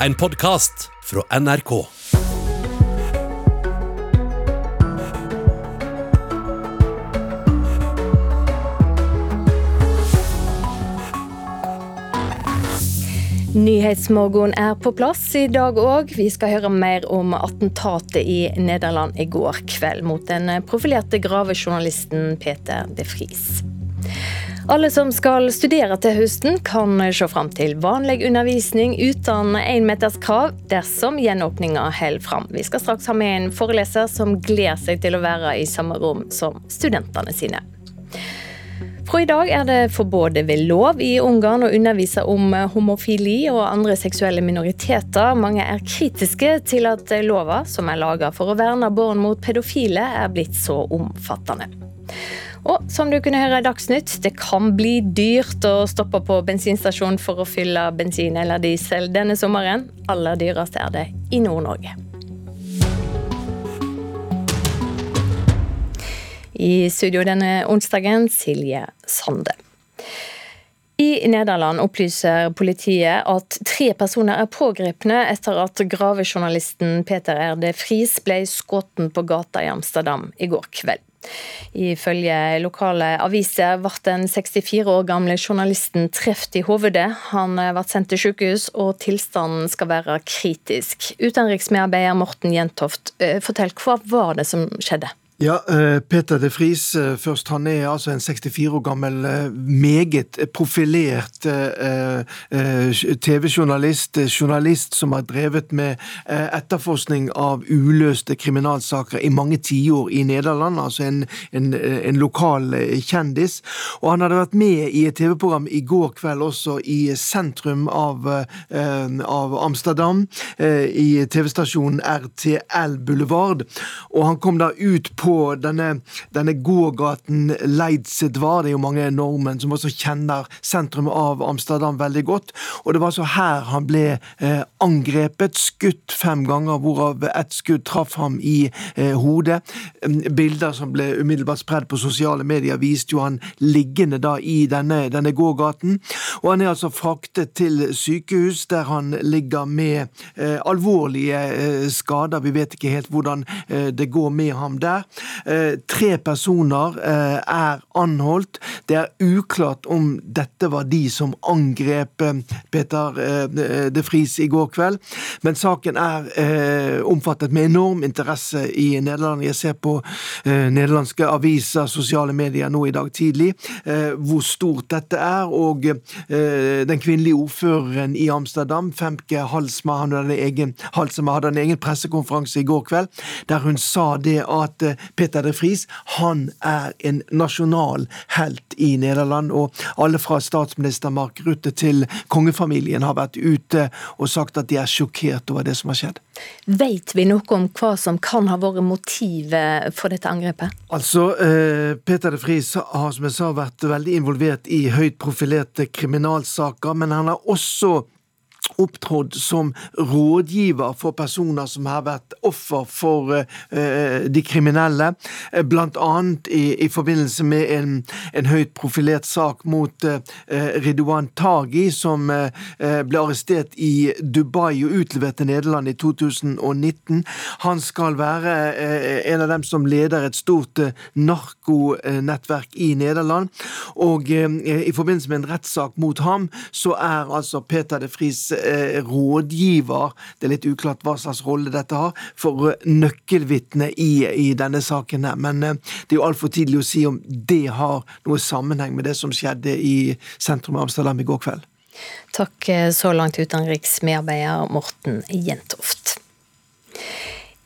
en podkast fra NRK. Nyhetsmorgen er på plass i dag òg. Vi skal høre mer om attentatet i Nederland i går kveld mot den profilerte gravejournalisten Peter de Vries. Alle som skal studere til høsten, kan se fram til vanlig undervisning uten énmeterskrav dersom gjenåpninga holder fram. Vi skal straks ha med en foreleser som gleder seg til å være i samme rom som studentene sine. Fra i dag er det forbudt ved lov i Ungarn å undervise om homofili og andre seksuelle minoriteter. Mange er kritiske til at lova, som er laga for å verne barn mot pedofile, er blitt så omfattende. Og som du kunne høre i Dagsnytt, det kan bli dyrt å stoppe på bensinstasjon for å fylle bensin eller diesel denne sommeren. Aller dyrest er det i Nord-Norge. I studio denne onsdagen, Silje Sande. I Nederland opplyser politiet at tre personer er pågrepne etter at gravejournalisten Peter Erde Friis ble skutt på gata i Amsterdam i går kveld. Ifølge lokale aviser ble den 64 år gamle journalisten truffet i hovedet. Han ble sendt til sykehus, og tilstanden skal være kritisk. Utenriksmedarbeider Morten Jentoft, eh, fortell, hva var det som skjedde? Ja, eh, Peter de Vries eh, først. Han er altså en 64 år gammel, eh, meget profilert TV-journalist. Journalist som har drevet med etterforskning av uløste kriminalsaker i mange tiår i Nederland. Altså en, en, en, lokal kjendis. Og han hadde vært med i et TV-program i går kveld også i sentrum av, av Amsterdam. I TV-stasjonen RTL Boulevard. Og han kom da ut på på denne, denne gågaten Leidsedvar. Det er jo mange nordmenn som også kjenner sentrum av Amsterdam veldig godt. Og det var altså her han ble eh, angrepet, skutt fem ganger, hvorav ett skudd traff ham i eh, hodet. Bilder som ble umiddelbart spredd på sosiale medier, viste jo han liggende da i denne, denne gågaten. Og han er altså fraktet til sykehus, der han ligger med eh, alvorlige eh, skader. Vi vet ikke helt hvordan eh, det går med ham der. Eh, tre personer eh, er anholdt. Det er uklart om dette var de som angrep eh, Peter de Vries i går kveld, men saken er omfattet med enorm interesse i Nederland. Jeg ser på nederlandske aviser, sosiale medier nå i dag tidlig, hvor stort dette er. Og den kvinnelige ordføreren i Amsterdam, Femke Halsma, hadde en egen, Halsma hadde en egen pressekonferanse i går kveld, der hun sa det at Peter de Vries han er en nasjonal helt i Nederland. Og alle fra statsminister Mark Rutte til kongefamilien har vært ute og sagt at de er sjokkert over det som har skjedd. Vet vi noe om hva som kan ha vært motivet for dette angrepet? Altså, eh, Peter de Vries har som jeg sa vært veldig involvert i høyt profilerte kriminalsaker, men han har også opptrådt som rådgiver for personer som har vært offer for uh, de kriminelle, eh, blant annet i, i forbindelse med en, en, høyt profilert sak mot uh, Ridwan Taghi, som uh, ble arrestert i Dubai og utlevert til Nederland i 2019. Han skal være en av dem som leder et stort narkonettverk i Nederland, og i forbindelse med en rettssak mot ham, så er altså Peter de Vries Eh, rådgiver, det er litt uklart hva slags rolle dette har, for nøkkelvitnet i, i, denne saken her. Men eh, det er jo altfor tidlig å si om det har noe sammenheng med det som skjedde i sentrum av Amsterdam i går kveld. Takk eh, så langt, utenriksmedarbeider Morten Jentoft.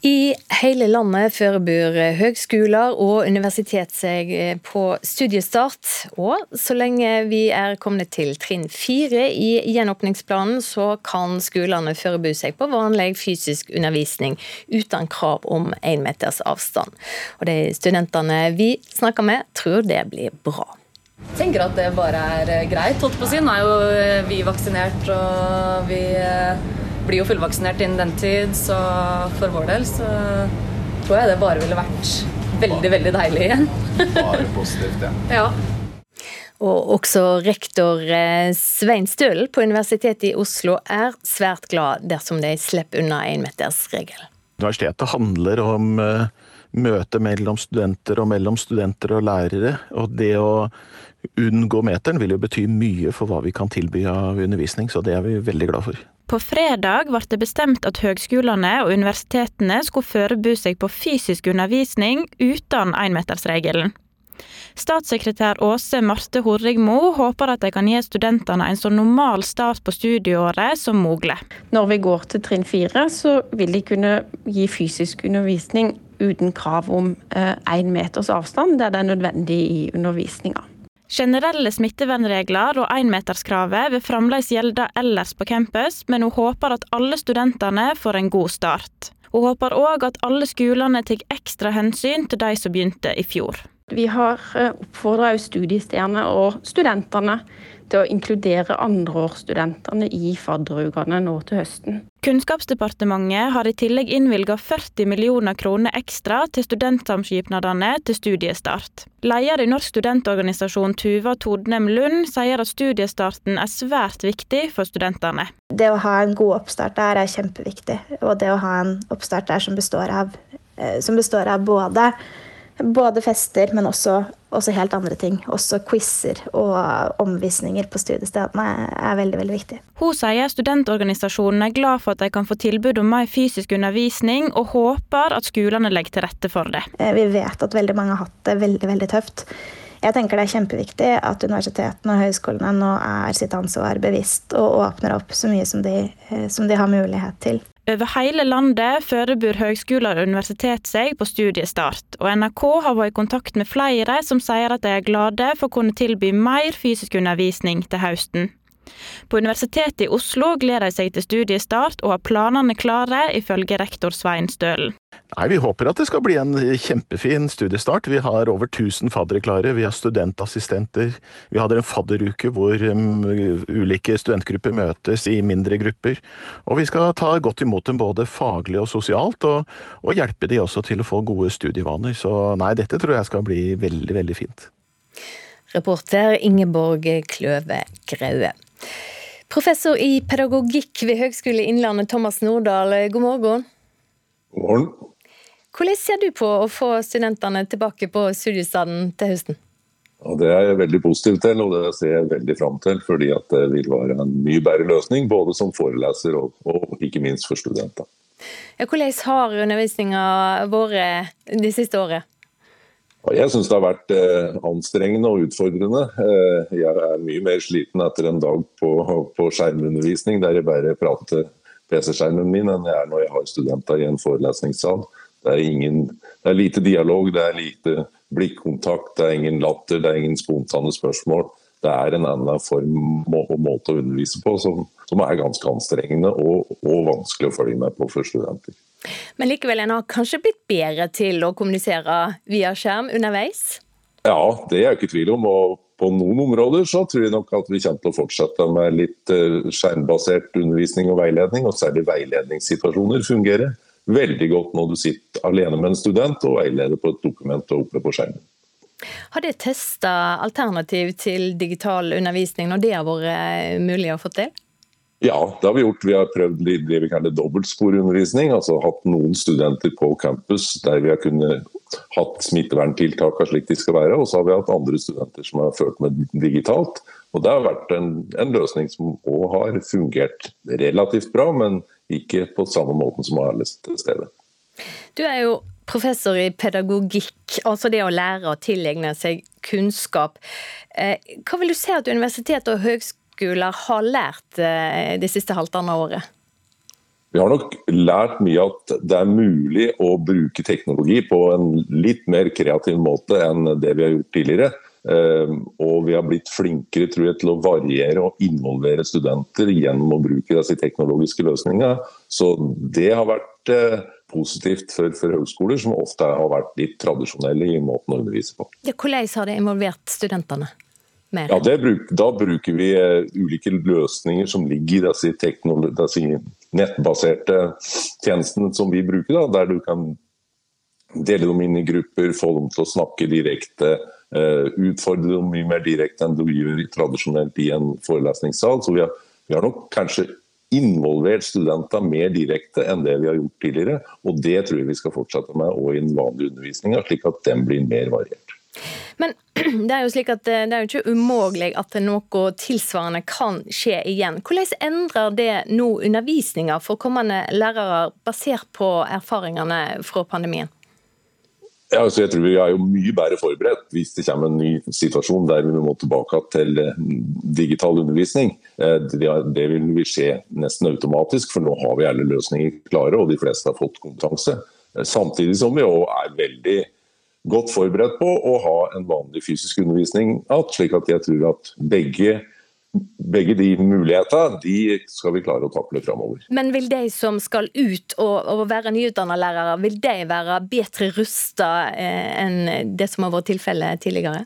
I hele landet forbereder høgskoler og universitet seg eh, på studiestart. Og så lenge vi er kommet til trinn fire i gjenåpningsplanen, så kan skolene forberede seg på vanlig fysisk undervisning uten krav om én meters avstand. Og de studentene vi snakker med, tror det blir bra. Jeg tenker at det bare er eh, greit. holdt på å si. Nå er jo eh, vi vaksinert, og vi blir jo fullvaksinert innen den tid, så for vår del så tror jeg det bare ville vært veldig, veldig deilig igjen. bare positivt, ja. ja. Og også rektor eh, Svein Stølen på Universitetet i Oslo er svært glad dersom de slipper unna énmetersregelen. Universitetet handler om møtet møte mellom studenter og mellom studenter og lærere. Og det å unngå meteren vil jo bety mye for hva vi kan tilby av undervisning, så det er vi veldig glad for. På fredag ble det bestemt at høgskolene og universitetene skulle forberede seg på fysisk undervisning uten énmetersregelen. Statssekretær Åse Marte Horrigmo håper at de kan gi studentene en så normal start på studieåret som mulig. Når vi går til trinn fire, så vil de kunne gi fysisk undervisning uten krav om én eh, meters avstand der det er nødvendig i undervisninga. Generelle smittevernregler og énmeterskravet vil fremdeles gjelde ellers på campus, men hun håper at alle studentene får en god start. Hun håper òg at alle skolene tar ekstra hensyn til de som begynte i fjor. Vi har eh, oppfordra studiestedene og studentene til å inkludere andreårsstudentene i fadderukene nå til høsten. Kunnskapsdepartementet har i tillegg innvilga 40 millioner kroner ekstra til studentsamskipnadene til studiestart. Leder i Norsk studentorganisasjon Tuva Todnem Lund sier at studiestarten er svært viktig for studentene. Det å ha en god oppstart der er kjempeviktig. Og det å ha en oppstart der som består av, eh, som består av både både fester, men også, også, helt andre ting. Også quizer og omvisninger på studiestedene er veldig veldig viktig. Hun sier studentorganisasjonen er glad for at de kan få tilbud om mer fysisk undervisning, og håper at skolene legger til rette for det. Eh, vi vet at veldig mange har hatt det veldig, veldig tøft. Jeg tenker det er kjempeviktig at universitetene og høyskolene nå er sitt ansvar bevisst og åpner opp så mye som de, eh, som de har mulighet til. Over hele landet forbereder høgskoler og universitet seg på studiestart, og NRK har vært i kontakt med flere som sier at de er glade for å kunne tilby mer fysisk undervisning til høsten. På Universitetet i Oslo gleder de seg til studiestart, og har planene klare, ifølge rektor Svein Stølen. Nei, Vi håper at det skal bli en kjempefin studiestart. Vi har over 1000 faddere klare. Vi har studentassistenter. Vi hadde en fadderuke hvor um, ulike studentgrupper møtes i mindre grupper. Og vi skal ta godt imot dem både faglig og sosialt, og, og hjelpe de også til å få gode studievaner. Så nei, dette tror jeg skal bli veldig, veldig fint. Reporter Ingeborg Kløve Graue. Professor i pedagogikk ved Høgskolen Innlandet, Thomas Nordahl, god morgen. God morgen. Hvordan ser du på å få studentene tilbake på studiestaden til høsten? Ja, det er jeg veldig positiv til, og det ser jeg veldig fram til. Fordi det vil være en mye bedre løsning, både som foreleser og, og ikke minst for studenter. Ja, hvordan har undervisninga vært det siste året? Jeg syns det har vært eh, anstrengende og utfordrende. Eh, jeg er mye mer sliten etter en dag på, på skjermundervisning der jeg bare prater PC-skjermen min, enn jeg er når jeg har studenter i en forelesningssal. Det er, ingen, det er lite dialog, det er lite blikkontakt, det er ingen latter, det er ingen spontane spørsmål. Det er en annen form og måte å undervise på som, som er ganske anstrengende og, og vanskelig å følge med på for studenter. Men likevel, en har kanskje blitt bedre til å kommunisere via skjerm underveis? Ja, det er jeg ikke i tvil om. og på noen områder så tror jeg nok at vi kommer til å fortsette med litt eh, skjermbasert undervisning og veiledning, og særlig veiledningssituasjoner fungerer veldig godt når du sitter alene med en student og veileder på et dokument og oppe på skjermen. Har dere testa alternativ til digital undervisning når det har vært eh, mulig å få til? Ja, det har vi gjort. Vi har prøvd det vi kaller dobbeltsporundervisning. Altså hatt noen studenter på campus der vi har kunnet hatt smitteverntiltakene slik de skal være. Og så har vi hatt andre studenter som har ført med digitalt. Og Det har vært en, en løsning som òg har fungert relativt bra, men ikke på samme måten som alle steder. Du er jo professor i pedagogikk, altså det å lære å tilegne seg kunnskap. Eh, hva vil du si at universitet og høgskoler høyskoler har lært eh, det siste halvannet året? Vi har nok lært mye at det er mulig å bruke teknologi på en litt mer kreativ måte enn det vi har gjort tidligere. Ehm, og vi har blitt flinkere tror jeg, til å variere og involvere studenter gjennom å bruke disse teknologiske løsningene. Så det har vært eh, positivt for, for høgskoler, som ofte har vært litt tradisjonelle i måten å undervise på. Ja, hvordan har det involvert studentene? Mer? Ja, bruk, Da bruker vi uh, ulike løsninger som ligger i disse, disse, nettbaserte tjenestene som vi bruker. Da, der du kan dele dem inn i grupper, få dem til å snakke direkte, utfordre dem mye mer direkte enn du gjør tradisjonelt i en forelesningssal. Så vi har, vi har nok kanskje involvert studenter mer direkte enn det vi har gjort tidligere. Og det tror jeg vi skal fortsette med òg i den vanlige undervisninga, slik at den blir mer variert. Men det er jo slik at det er jo ikke umulig at noe tilsvarende kan skje igjen. Hvordan endrer det nå undervisninga for kommende lærere, basert på erfaringene fra pandemien? Ja, altså jeg tror Vi er jo mye bedre forberedt hvis det kommer en ny situasjon der vi må tilbake til eh, digital undervisning. Eh, det vil vi skje nesten automatisk, for nå har vi alle løsninger klare og de fleste har fått kompetanse. Eh, samtidig som vi òg er veldig godt forberedt på å ha en vanlig fysisk undervisning igjen. Slik at jeg tror at begge begge de mulighetene de skal vi klare å takle framover. Men vil de som skal ut og, og være nyutdanna lærere, vil de være bedre rusta eh, enn det som har vært tilfellet tidligere?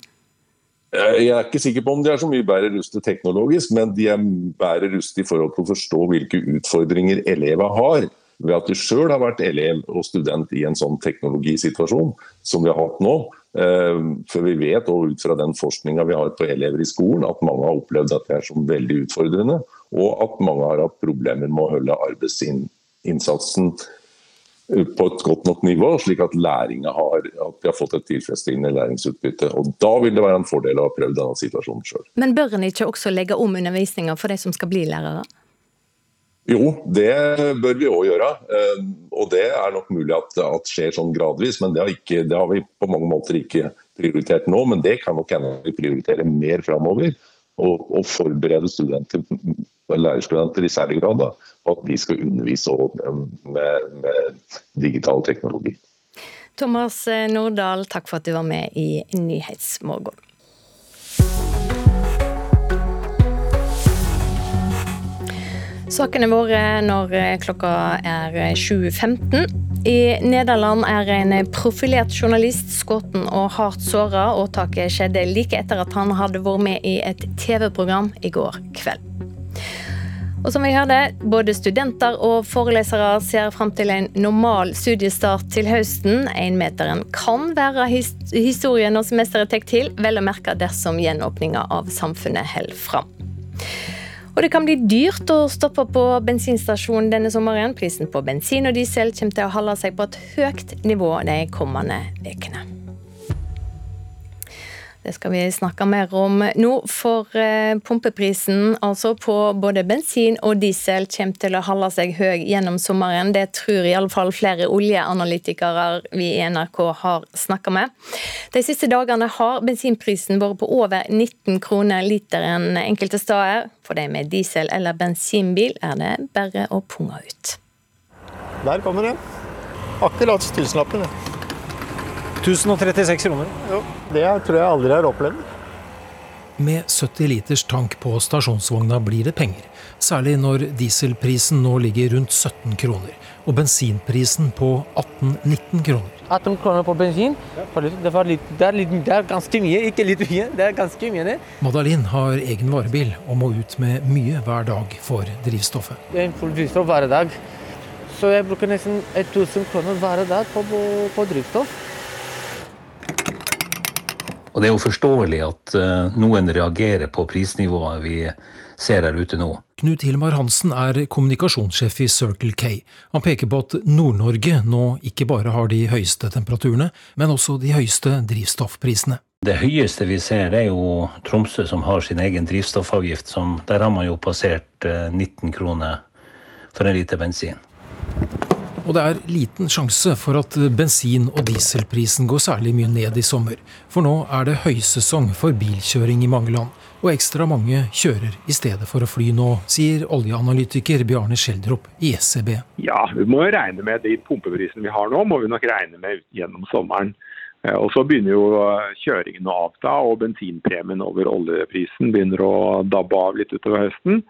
Eh, jeg er ikke sikker på om de er så mye bedre rustet teknologisk, men de er bedre rustet i forhold til å forstå hvilke utfordringer elever har ved at du sjøl har vært elev og student i en sånn teknologisituasjon som vi har hatt nå. Eh, for vi vet og ut fra den forskninga vi har på elever i skolen, at mange har opplevd dette som veldig utfordrende, og at mange har hatt problemer med å holde arbeidsinnsatsen på et godt nok nivå, slik at har, at de har fått et tilfredsstillende læringsutbytte. Og Da vil det være en fordel å ha prøvd denne situasjonen sjøl. Men bør en ikke også legge om undervisninga for de som skal bli lærere? Jo, det bør vi òg gjøre. Eh, og det er nok mulig at det skjer sånn gradvis, men det har, ikke, det har, vi på mange måter ikke prioritert nå. Men det kan nok hende vi prioriterer mer framover. Og, og, forberede studenter, lærerstudenter i særlig grad da, på at de skal undervise med, med digital teknologi. Thomas Nordahl, takk for at du var med i Nyhetsmorgen. Sakene våre når eh, klokka er 7.15. Eh, I Nederland er en profilert journalist skutt og hardt såra. Åtaket skjedde like etter at han hadde vært med i et TV-program i går kveld. Og som vi hørte, både studenter og forelesere ser fram til en normal studiestart til høsten. Énmeteren kan være historien når semesteret tar til, vel å merke dersom gjenåpninga av samfunnet holder fram. Og det kan bli dyrt å stoppe på bensinstasjonen denne sommeren. Prisen på bensin og diesel kommer til å holde seg på et høyt nivå de kommende ukene. Det skal vi snakke mer om nå, for eh, pumpeprisen altså på både bensin og diesel kommer til å holde seg høy gjennom sommeren. Det tror i alle fall flere oljeanalytikere vi i NRK har snakka med. De siste dagene har bensinprisen vært på over 19 kroner literen enkelte steder. For de med diesel- eller bensinbil er det bare å punge ut. Der kommer det. Akkurat tusenlappen. 1036 kroner. Jo, det tror jeg aldri har opplevd. Med 70 liters tank på stasjonsvogna blir det penger. Særlig når dieselprisen nå ligger rundt 17 kroner, og bensinprisen på 18-19 kroner. 18 kroner på bensin, det, litt, det, er litt, det, er ganske mye. Ikke litt mye, det er ganske mye. det. Madalin har egen varebil og må ut med mye hver dag for drivstoffet. Det er en full drivstoff hver dag. Så jeg bruker nesten 1000 kroner hver dag på, på, på drivstoff. Og det er jo forståelig at uh, noen reagerer på prisnivået vi ser her ute nå. Knut Hilmar Hansen er kommunikasjonssjef i Circle K. Han peker på at Nord-Norge nå ikke bare har de høyeste temperaturene, men også de høyeste drivstoffprisene. Det høyeste vi ser, er jo Tromsø, som har sin egen drivstoffavgift. Som, der har man jo passert 19 eh, kroner for en liter bensin. Og det er liten sjanse for at bensin- og dieselprisen går særlig mye ned i sommer. For nå er det høysesong for bilkjøring i mange land, og ekstra mange kjører i stedet for å fly nå, sier oljeanalytiker Bjarne Schjelderup i SEB. Ja, vi må jo regne med de pumpeprisene vi har nå, må vi nok regne med gjennom sommeren. Eh, og Så begynner jo eh, kjøringen å avta, og bensinpremien over oljeprisen begynner å dabbe av litt utover høsten.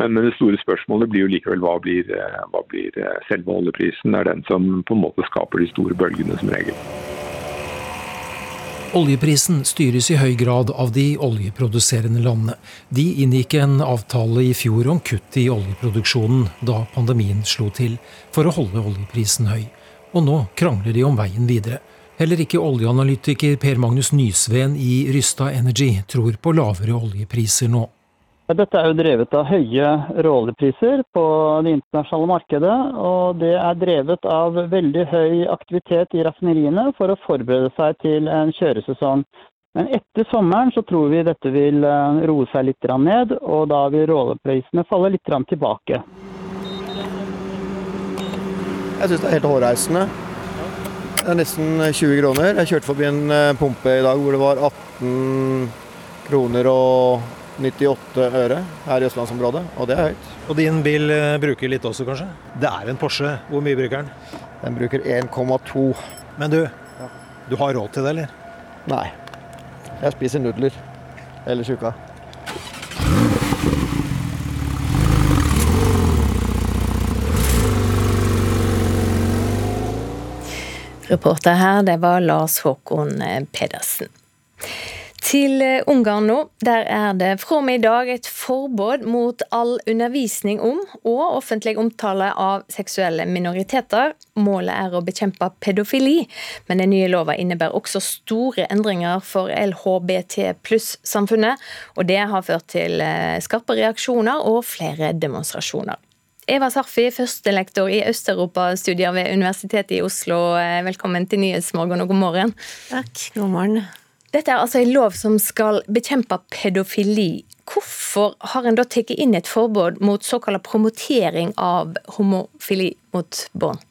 Men, det store spørsmålet blir jo likevel hva blir, eh, hva blir selve oljeprisen. Det er den som på en måte skaper de store bølgene som regel. Oljeprisen styres i høy grad av de oljeproduserende landene. De inngikk en avtale i fjor om kutt i oljeproduksjonen da pandemien slo til, for å holde oljeprisen høy. Og nå krangler de om veien videre. Heller ikke oljeanalytiker Per Magnus Nysveen i Rysta Energy tror på lavere oljepriser nå. Dette er jo drevet av høye råoljepriser på det internasjonale markedet. Og det er drevet av veldig høy aktivitet i raffineriene for å forberede seg til en kjøresesong. Men etter sommeren så tror vi dette vil eh, roe seg litt ned, og da vil råoljeprisene falle litt tilbake. Jeg syns det er helt hårreisende. Det er nesten 20 kroner. Jeg kjørte forbi en eh, pumpe i dag hvor det var 18 kroner og 98 øre her i østlandsområdet, og det er høyt. Og din bil eh, bruker litt også, kanskje? Det er en Porsche. Hvor mye bruker den? Den bruker 1,2. Men du, du har råd til det, eller? Nei. Jeg spiser nudler ellers i uka. Reporter her, det var Lars Håkon Pedersen. Til eh, Ungarn nå. Der er det fra og med i dag et forbud mot all undervisning om og offentlig omtale av seksuelle minoriteter. Målet er å bekjempe pedofili, men den nye lova innebærer også store endringer for LHBT pluss-samfunnet. Og det har ført til eh, skarpe reaksjoner og flere demonstrasjoner. Eva Sarfi, førstelektor i Øst-Europa-studier ved Universitetet i Oslo. Eh, velkommen til Nyhetsmorgen og god morgen. Takk, god morgen. Dette er altså en lov som skal bekjempe pedofili. Hvorfor har en da tatt inn et forbud mot såkalt promotering av homofili mot barn?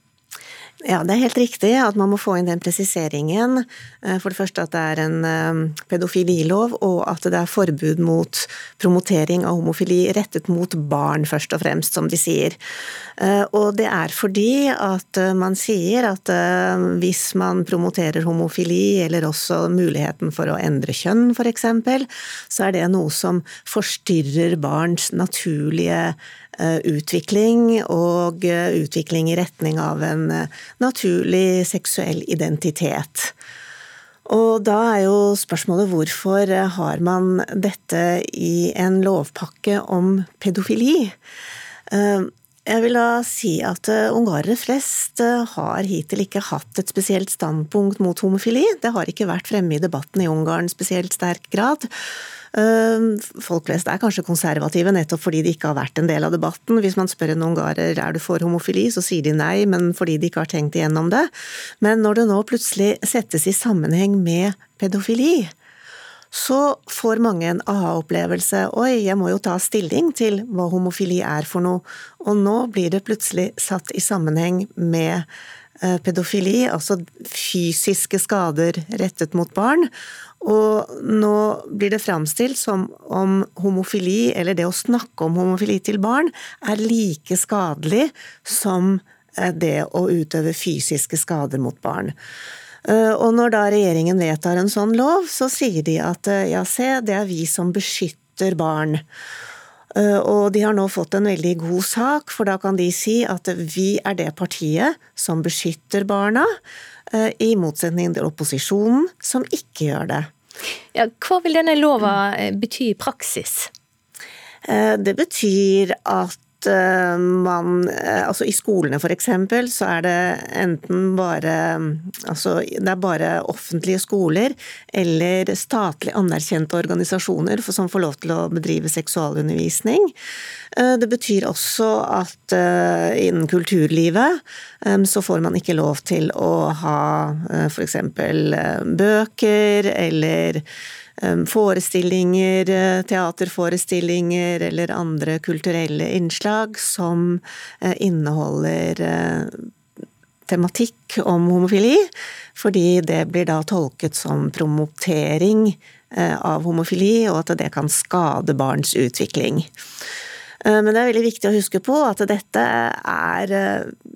Ja, det er helt riktig at man må få inn den presiseringen. Eh, for det første at det er en eh, pedofililov, og at det er forbud mot promotering av homofili rettet mot barn, først og fremst, som de sier. Eh, og det er fordi at man sier at hvis man promoterer homofili, eller også muligheten for å endre kjønn, f.eks., så er det noe som forstyrrer barns naturlige utvikling, og eh, utvikling i retning av en eh, naturlig seksuell identitet. Og da er jo spørsmålet hvorfor har man dette i en lovpakke om pedofili? Jeg vil da si at ungarere flest har hittil ikke hatt et spesielt standpunkt mot homofili. Det har ikke vært fremme i debatten i Ungarn spesielt sterk grad. Ehm, folk flest er kanskje konservative nettopp fordi de ikke har vært en del av debatten. Hvis man spør en ungarer er du for homofili, så sier de nei, men fordi de ikke har tenkt igjennom det. Men når det nå plutselig settes i sammenheng med pedofili, så får mange en aha-opplevelse. Oi, jeg må jo ta stilling til hva homofili er for noe. Og nå blir det plutselig satt i sammenheng med eh, pedofili, altså fysiske skader rettet mot barn. Og nå blir det framstilt som om homofili, eller det å snakke om homofili til barn, er like skadelig som eh, det å utøve fysiske skader mot barn. Eh, og når da regjeringen vedtar en sånn lov, så sier de at eh, ja, se, det er vi som beskytter barn. Og de har nå fått en veldig god sak, for da kan de si at vi er det partiet som beskytter barna, Eh, i motsetning til opposisjonen, som ikke gjør det. Ja, hva vil denne lova eh, bety i praksis? Eh, det betyr at Eh, man eh, Altså i skolene f.eks. så er det enten bare Altså det er bare offentlige skoler eller statlig anerkjente organisasjoner som får lov til å bedrive seksualundervisning. Eh, det betyr også at innen kulturlivet så får man ikke lov til å ha f.eks. bøker eller forestillinger, eh, teaterforestillinger eller andre kulturelle innslag som eh, inneholder eh, tematikk om homofili, fordi det blir da tolket som promotering av homofili, og at det kan skade barns utvikling. Men det er veldig viktig å huske på at dette er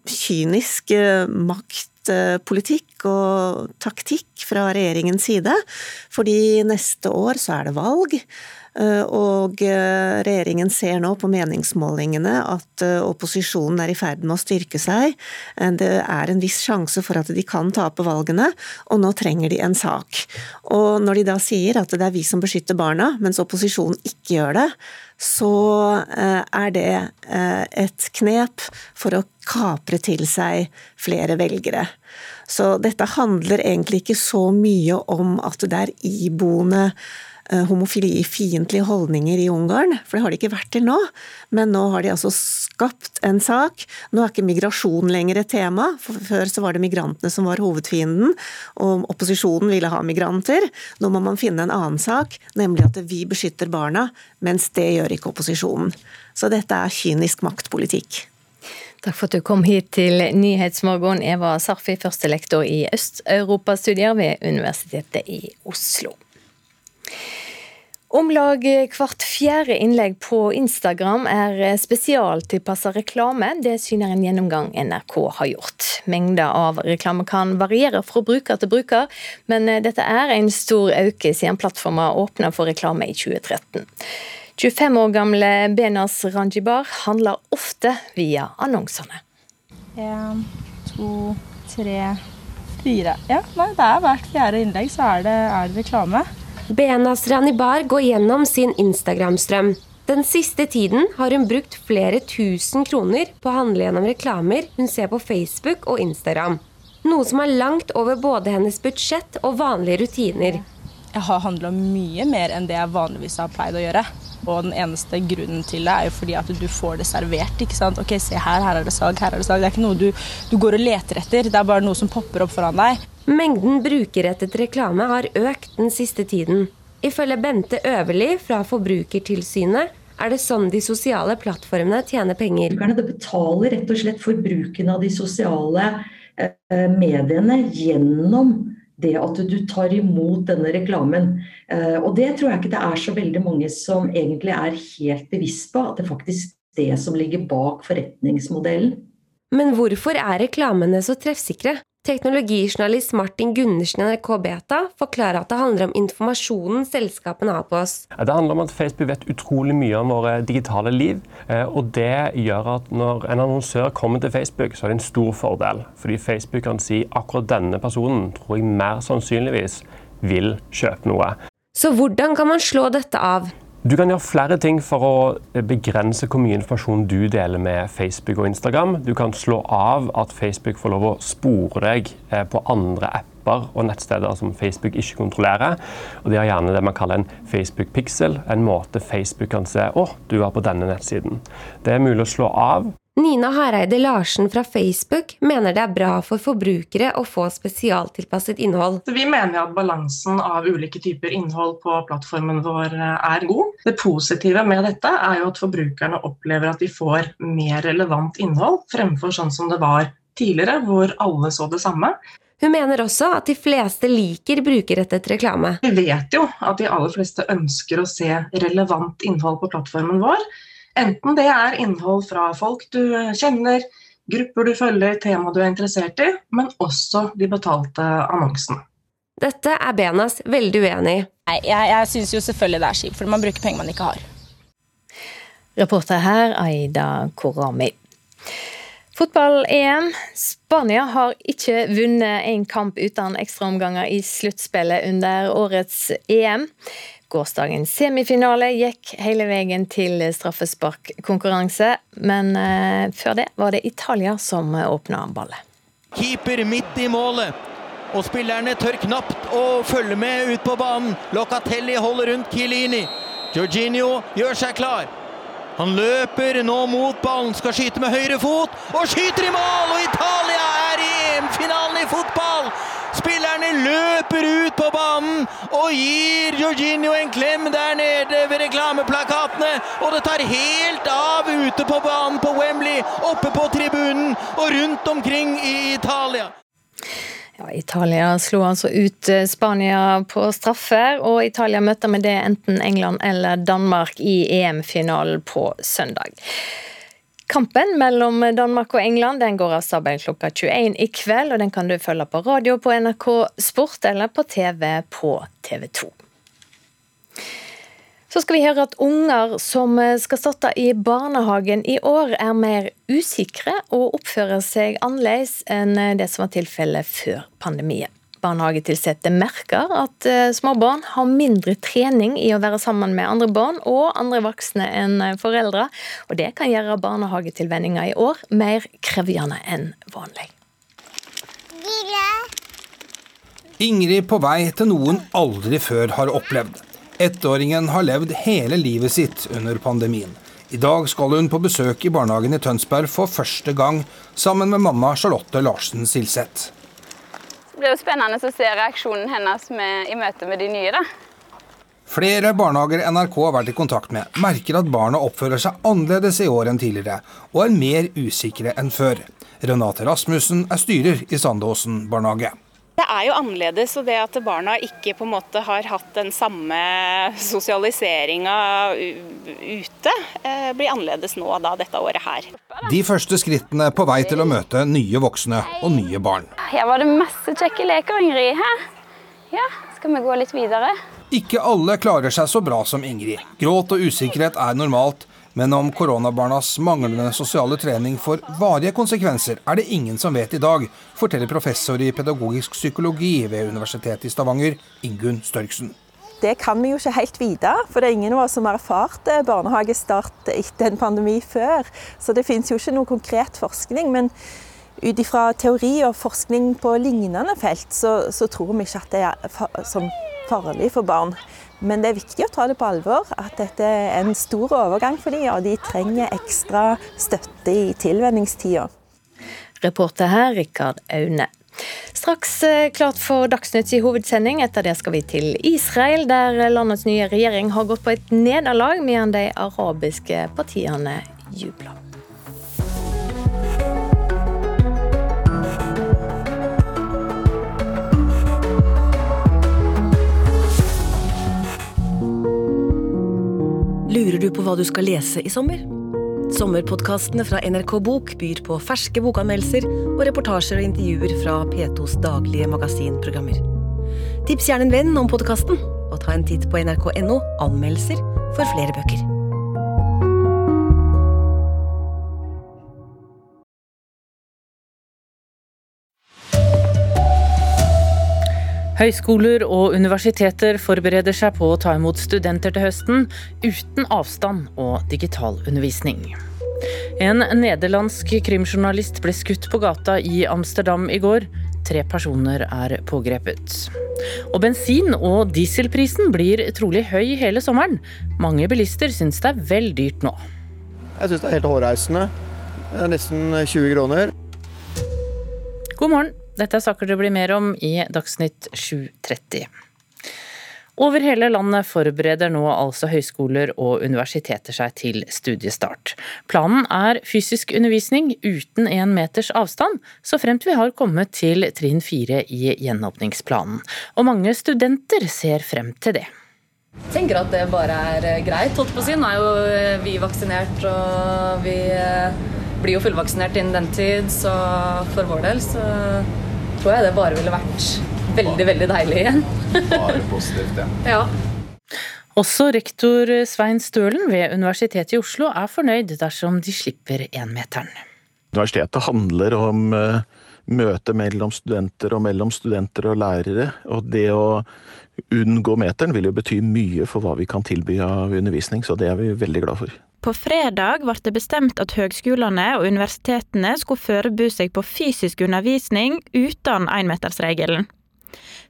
kynisk makt politikk og taktikk fra regjeringens side. Fordi neste år så er det valg. Og regjeringen ser nå på meningsmålingene at opposisjonen er i ferd med å styrke seg. Det er en viss sjanse for at de kan tape valgene, og nå trenger de en sak. Og når de da sier at det er vi som beskytter barna, mens opposisjonen ikke gjør det, så er det et knep for å kapre til seg flere velgere. Så dette handler egentlig ikke så mye om at det er iboende eh, homofilifiendtlige holdninger i Ungarn, for det har det ikke vært til nå. Men nå har de altså skapt en sak. Nå er ikke migrasjon lenger et tema. For før så var det migrantene som var hovedfienden, og opposisjonen ville ha migranter. Nå må man finne en annen sak, nemlig at vi beskytter barna, mens det gjør ikke opposisjonen. Så dette er kynisk maktpolitikk. Takk for at du kom hit til Nyhetsmorgen, Eva Sarfi, førstelektor i Øst-Europastudier ved Universitetet i Oslo. Om lag hvert fjerde innlegg på Instagram er spesialtilpassa reklame. Det syner en gjennomgang NRK har gjort. Mengda av reklame kan variere fra bruker til bruker, men dette er en stor økning siden plattforma åpna for reklame i 2013. 25 år gamle Benas Ranjibar handler ofte via annonsene. En, to, tre, fire. Ja, nei, det er hvert fjerde innlegg så er det, er det reklame. Benas Ranibar går gjennom sin Instagram-strøm. Den siste tiden har hun brukt flere tusen kroner på å handle gjennom reklamer hun ser på Facebook og Instagram. Noe som er langt over både hennes budsjett og vanlige rutiner. Jeg har handla mye mer enn det jeg vanligvis har pleid å gjøre. Og den eneste grunnen til det er jo fordi at du får det servert. ikke sant? Ok, se her, her er det salg, her er det salg. Det er ikke noe du, du går og leter etter, det er bare noe som popper opp foran deg. Mengden brukerrettet reklame har økt den siste tiden. Ifølge Bente Øverli fra Forbrukertilsynet er det sånn de sosiale plattformene tjener penger. Det betaler rett og slett for bruken av de sosiale eh, mediene gjennom det at du tar imot denne reklamen. Eh, og det tror jeg ikke det er så veldig mange som egentlig er helt bevisst på, at det faktisk er det som ligger bak forretningsmodellen. Men hvorfor er reklamene så treffsikre? Teknologijournalist Martin Gundersen i NRK Beta forklarer at det handler om informasjonen selskapene har på oss. Det handler om at Facebook vet utrolig mye om våre digitale liv. Eh, og Det gjør at når en annonsør kommer til Facebook, så er det en stor fordel. Fordi Facebook kan si akkurat denne personen tror jeg mer sannsynligvis vil kjøpe noe. Så hvordan kan man slå dette av? Du kan gjøre flere ting for å begrense hvor mye informasjon du deler med Facebook og Instagram. Du kan slå av at Facebook får lov å spore deg eh, på andre apper og nettsteder som Facebook ikke kontrollerer. Og De har gjerne det man kaller en Facebook pixel, en måte Facebook kan se å, du er på denne nettsiden. Det er mulig å slå av. Nina Hareide Larsen fra Facebook mener det er bra for forbrukere å få spesialtilpasset innhold. Vi mener at balansen av ulike typer innhold på plattformen vår eh, er god. Det positive med dette er jo at forbrukerne opplever at de får mer relevant innhold, fremfor sånn som det var tidligere, hvor alle så det samme. Hun mener også at de fleste liker brukerrettet reklame. Vi vet jo at de aller fleste ønsker å se relevant innhold på plattformen vår. Enten det er innhold fra folk du kjenner, grupper du følger, tema du er interessert i, men også de betalte annonsene. Dette er Benas veldig uenig i. Jeg, jeg syns jo selvfølgelig det er kjipt, for man bruker penger man ikke har. Reporter her, Aida Korami. Fotball-EM. Spania har ikke vunnet en kamp uten ekstraomganger i sluttspillet under årets EM. Gårsdagens semifinale gikk hele veien til straffesparkkonkurranse, men eh, før det var det Italia som åpna ballet. Keeper midt i målet, og spillerne tør knapt å følge med ut på banen. Locatelli holder rundt Kilini. Giorginio gjør seg klar. Han løper nå mot ballen, skal skyte med høyre fot, og skyter i mål! Og Italia er i EM-finalen i fotball! Spillerne løper ut på banen og gir Jorginho en klem der nede ved reklameplakatene. Og det tar helt av ute på banen på Wembley, oppe på tribunen og rundt omkring i Italia. Ja, Italia slo altså ut eh, Spania på straffer, og Italia møter med det enten England eller Danmark i EM-finalen på søndag. Kampen mellom Danmark og England den går av stabelen klokka 21 i kveld. og Den kan du følge på radio på NRK Sport eller på TV på TV 2. Så skal vi høre at unger som skal starte i barnehagen i år, er mer usikre og oppfører seg annerledes enn det som var tilfellet før pandemien. Barnehagetilsatte merker at eh, småbarn har mindre trening i å være sammen med andre barn og andre voksne enn foreldre, og det kan gjøre barnehagetilvenninga i år mer krevende enn vanlig. Ingrid på vei til noen aldri før har opplevd. Ettåringen har levd hele livet sitt under pandemien. I dag skal hun på besøk i barnehagen i Tønsberg for første gang, sammen med mamma Charlotte Larsen Silseth. Det blir jo spennende å se reaksjonen hennes med, i møte med de nye. da. Flere barnehager NRK har vært i kontakt med, merker at barna oppfører seg annerledes i år enn tidligere, og er mer usikre enn før. Renate Rasmussen er styrer i Sandåsen barnehage. Det er jo annerledes, og det at barna ikke på en måte har hatt den samme sosialiseringa ute, eh, blir annerledes nå da, dette året her. De første skrittene på vei til å møte nye voksne og nye barn. Her var det masse kjekke leker, Ingrid. Her. Ja, skal vi gå litt videre? Ikke alle klarer seg så bra som Ingrid. Gråt og usikkerhet er normalt, men om koronabarnas manglende sosiale trening får varige konsekvenser, er det ingen som vet i dag, forteller professor i pedagogisk psykologi ved Universitetet i Stavanger, Ingunn Størksen. Det kan vi jo ikke helt vite, for det er ingen av oss som har erfart barnehagestart etter en pandemi før. Så det finnes jo ikke noe konkret forskning. men ut ifra teori og forskning på lignende felt, så, så tror vi ikke at det er sånn farlig for barn. Men det er viktig å ta det på alvor, at dette er en stor overgang for dem, og de trenger ekstra støtte i tilvenningstida. Reporter her, Rikard Aune. Straks eh, klart for Dagsnytt i hovedsending. Etter det skal vi til Israel, der landets nye regjering har gått på et nederlag, mens de arabiske partiene jubler. Lurer du på hva du skal lese i sommer? Sommerpodkastene fra NRK Bok byr på ferske bokanmeldelser og reportasjer og intervjuer fra P2s daglige magasinprogrammer. Tips gjerne en venn om podkasten, og ta en titt på nrk.no anmeldelser for flere bøker. Høyskoler og universiteter forbereder seg på å ta imot studenter til høsten, uten avstand og digital undervisning. En nederlandsk krimjournalist ble skutt på gata i Amsterdam i går. Tre personer er pågrepet. Og bensin- og dieselprisen blir trolig høy hele sommeren. Mange bilister syns det er vel dyrt nå. Jeg syns det er helt hårreisende. Det er nesten 20 kroner. God morgen. Dette er saker det blir mer om i Dagsnytt 7.30. Over hele landet forbereder nå altså høyskoler og universiteter seg til studiestart. Planen er fysisk undervisning uten én meters avstand, så fremt vi har kommet til trinn fire i gjenåpningsplanen. Og mange studenter ser frem til det. Jeg tenker at det bare er greit. holdt på å si. Nå er jo vi vaksinert, og vi blir jo fullvaksinert innen den tid, så for vår del så tror jeg det bare ville vært veldig, veldig deilig igjen. bare positivt, ja. ja. Også rektor Svein Stølen ved Universitetet i Oslo er fornøyd dersom de slipper énmeteren. Universitetet handler om uh, møte mellom studenter og mellom studenter og lærere. Og det å unngå meteren vil jo bety mye for hva vi kan tilby av undervisning, så det er vi veldig glad for. På fredag ble det bestemt at høgskolene og universitetene skulle forberede seg på fysisk undervisning uten énmetersregelen.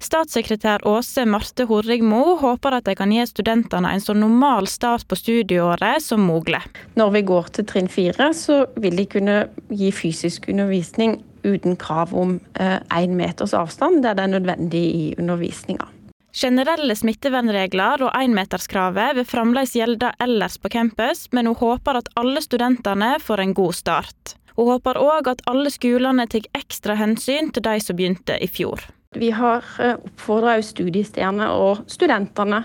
Statssekretær Åse Marte Horrigmo håper at de kan gi studentene en så normal start på studieåret som mulig. Når vi går til trinn fire, så vil de kunne gi fysisk undervisning uten krav om én eh, meters avstand der det er nødvendig i undervisninga. Generelle smittevernregler og énmeterskravet vil fremdeles gjelde ellers på campus, men hun håper at alle studentene får en god start. Hun håper òg at alle skolene tar ekstra hensyn til de som begynte i fjor. Vi har oppfordra studiestedene og studentene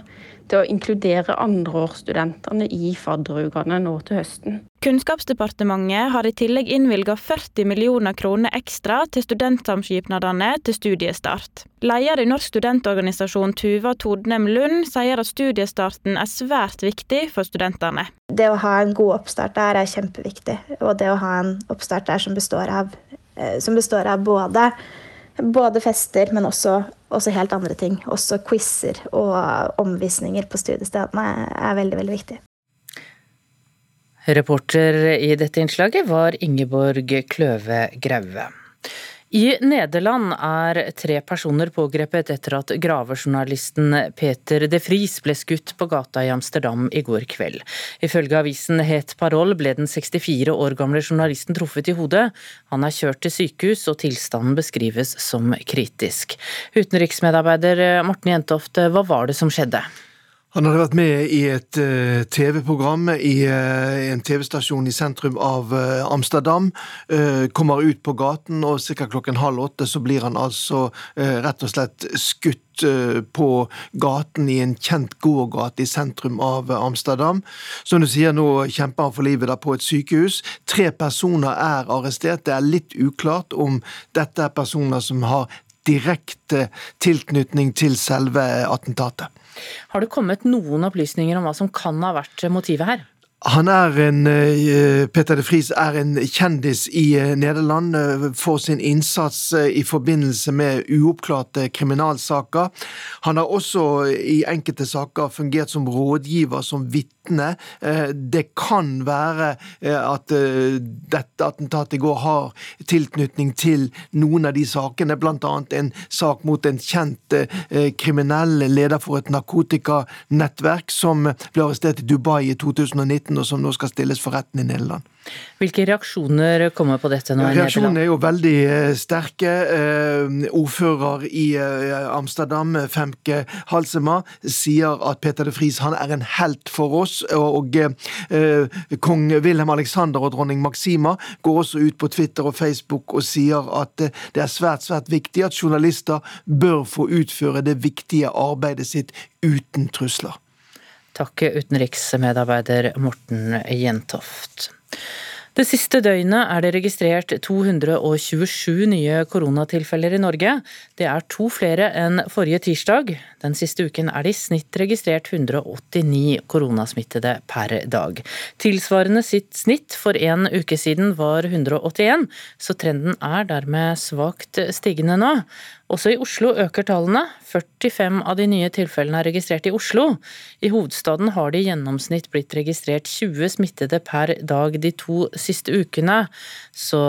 til å inkludere andreårsstudentene i fadderukene nå til høsten. Kunnskapsdepartementet har i tillegg innvilga 40 millioner kroner ekstra til studentsamskipnadene til studiestart. Leder i Norsk studentorganisasjon Tuva Todnem Lund sier at studiestarten er svært viktig for studentene. Det å ha en god oppstart der er kjempeviktig. Og det å ha en oppstart der som består av, som består av både både fester, men også, også, helt andre ting. Også quizer og omvisninger på studiestedene er veldig, veldig viktig. Reporter i dette innslaget var Ingeborg Kløve Graue. I Nederland er tre personer pågrepet etter at gravejournalisten Peter de Vries ble skutt på gata i Amsterdam i går kveld. Ifølge avisen Het Parol ble den 64 år gamle journalisten truffet i hodet. Han er kjørt til sykehus, og tilstanden beskrives som kritisk. Utenriksmedarbeider Morten Jentoft, hva var det som skjedde? Han hadde vært med i et uh, TV-program i uh, en TV-stasjon i sentrum av uh, Amsterdam. kommer ut på gaten, og ca. klokken halv åtte så blir han altså rett og slett skutt på gaten i en kjent gågate i sentrum av Amsterdam. Som du sier, nå kjemper han for livet der på et sykehus. Tre personer er arrestert. Det er litt uklart om dette er personer som har direkte tilknytning til selve attentatet. Har det kommet noen opplysninger om hva som kan ha vært motivet her? Han er en, eh, Peter de Vries er en kjendis i eh, Nederland eh, for sin innsats i forbindelse med uoppklarte kriminalsaker. Han har også i enkelte saker fungert som rådgiver, som vitne. Det kan være at dette attentatet i går har tilknytning til noen av de sakene, bl.a. en sak mot en kjent kriminell leder for et narkotikanettverk som ble arrestert i Dubai i 2019 og som nå skal stilles for retten i Nederland. Hvilke reaksjoner kommer på dette nå Reaksjonene er jo veldig eh, sterke. Eh, ordfører i eh, Amsterdam, Femke Halsema, sier at Peter de Vries han er en helt for oss. Og kong Wilhelm Alexander og dronning Maxima går også ut på Twitter og Facebook og sier at det er svært, svært viktig at journalister bør få utføre det viktige arbeidet sitt uten trusler. Takk, utenriksmedarbeider Morten Jentoft. Det siste døgnet er det registrert 227 nye koronatilfeller i Norge. Det er to flere enn forrige tirsdag. Den siste uken er det i snitt registrert 189 koronasmittede per dag. Tilsvarende sitt snitt for en uke siden var 181, så trenden er dermed svakt stigende nå. Også i Oslo øker tallene. 45 av de nye tilfellene er registrert i Oslo. I hovedstaden har det i gjennomsnitt blitt registrert 20 smittede per dag de to siste ukene. Så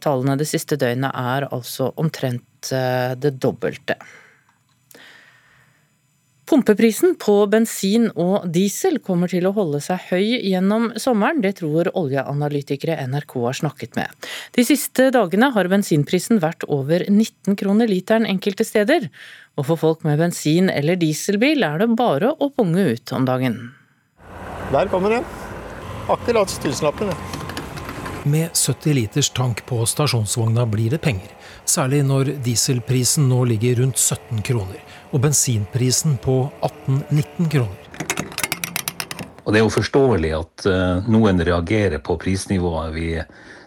tallene det siste døgnet er altså omtrent eh, det dobbelte. Pumpeprisen på bensin og diesel kommer til å holde seg høy gjennom sommeren, det tror oljeanalytikere NRK har snakket med. De siste dagene har bensinprisen vært over 19 kroner literen enkelte steder, og for folk med bensin- eller dieselbil er det bare å punge ut om dagen. Der kommer den. Akkurat stillsnappen. Med 70 liters tank på stasjonsvogna blir det penger, særlig når dieselprisen nå ligger rundt 17 kroner og bensinprisen på 18-19 kroner. Og Det er jo forståelig at uh, noen reagerer på prisnivået vi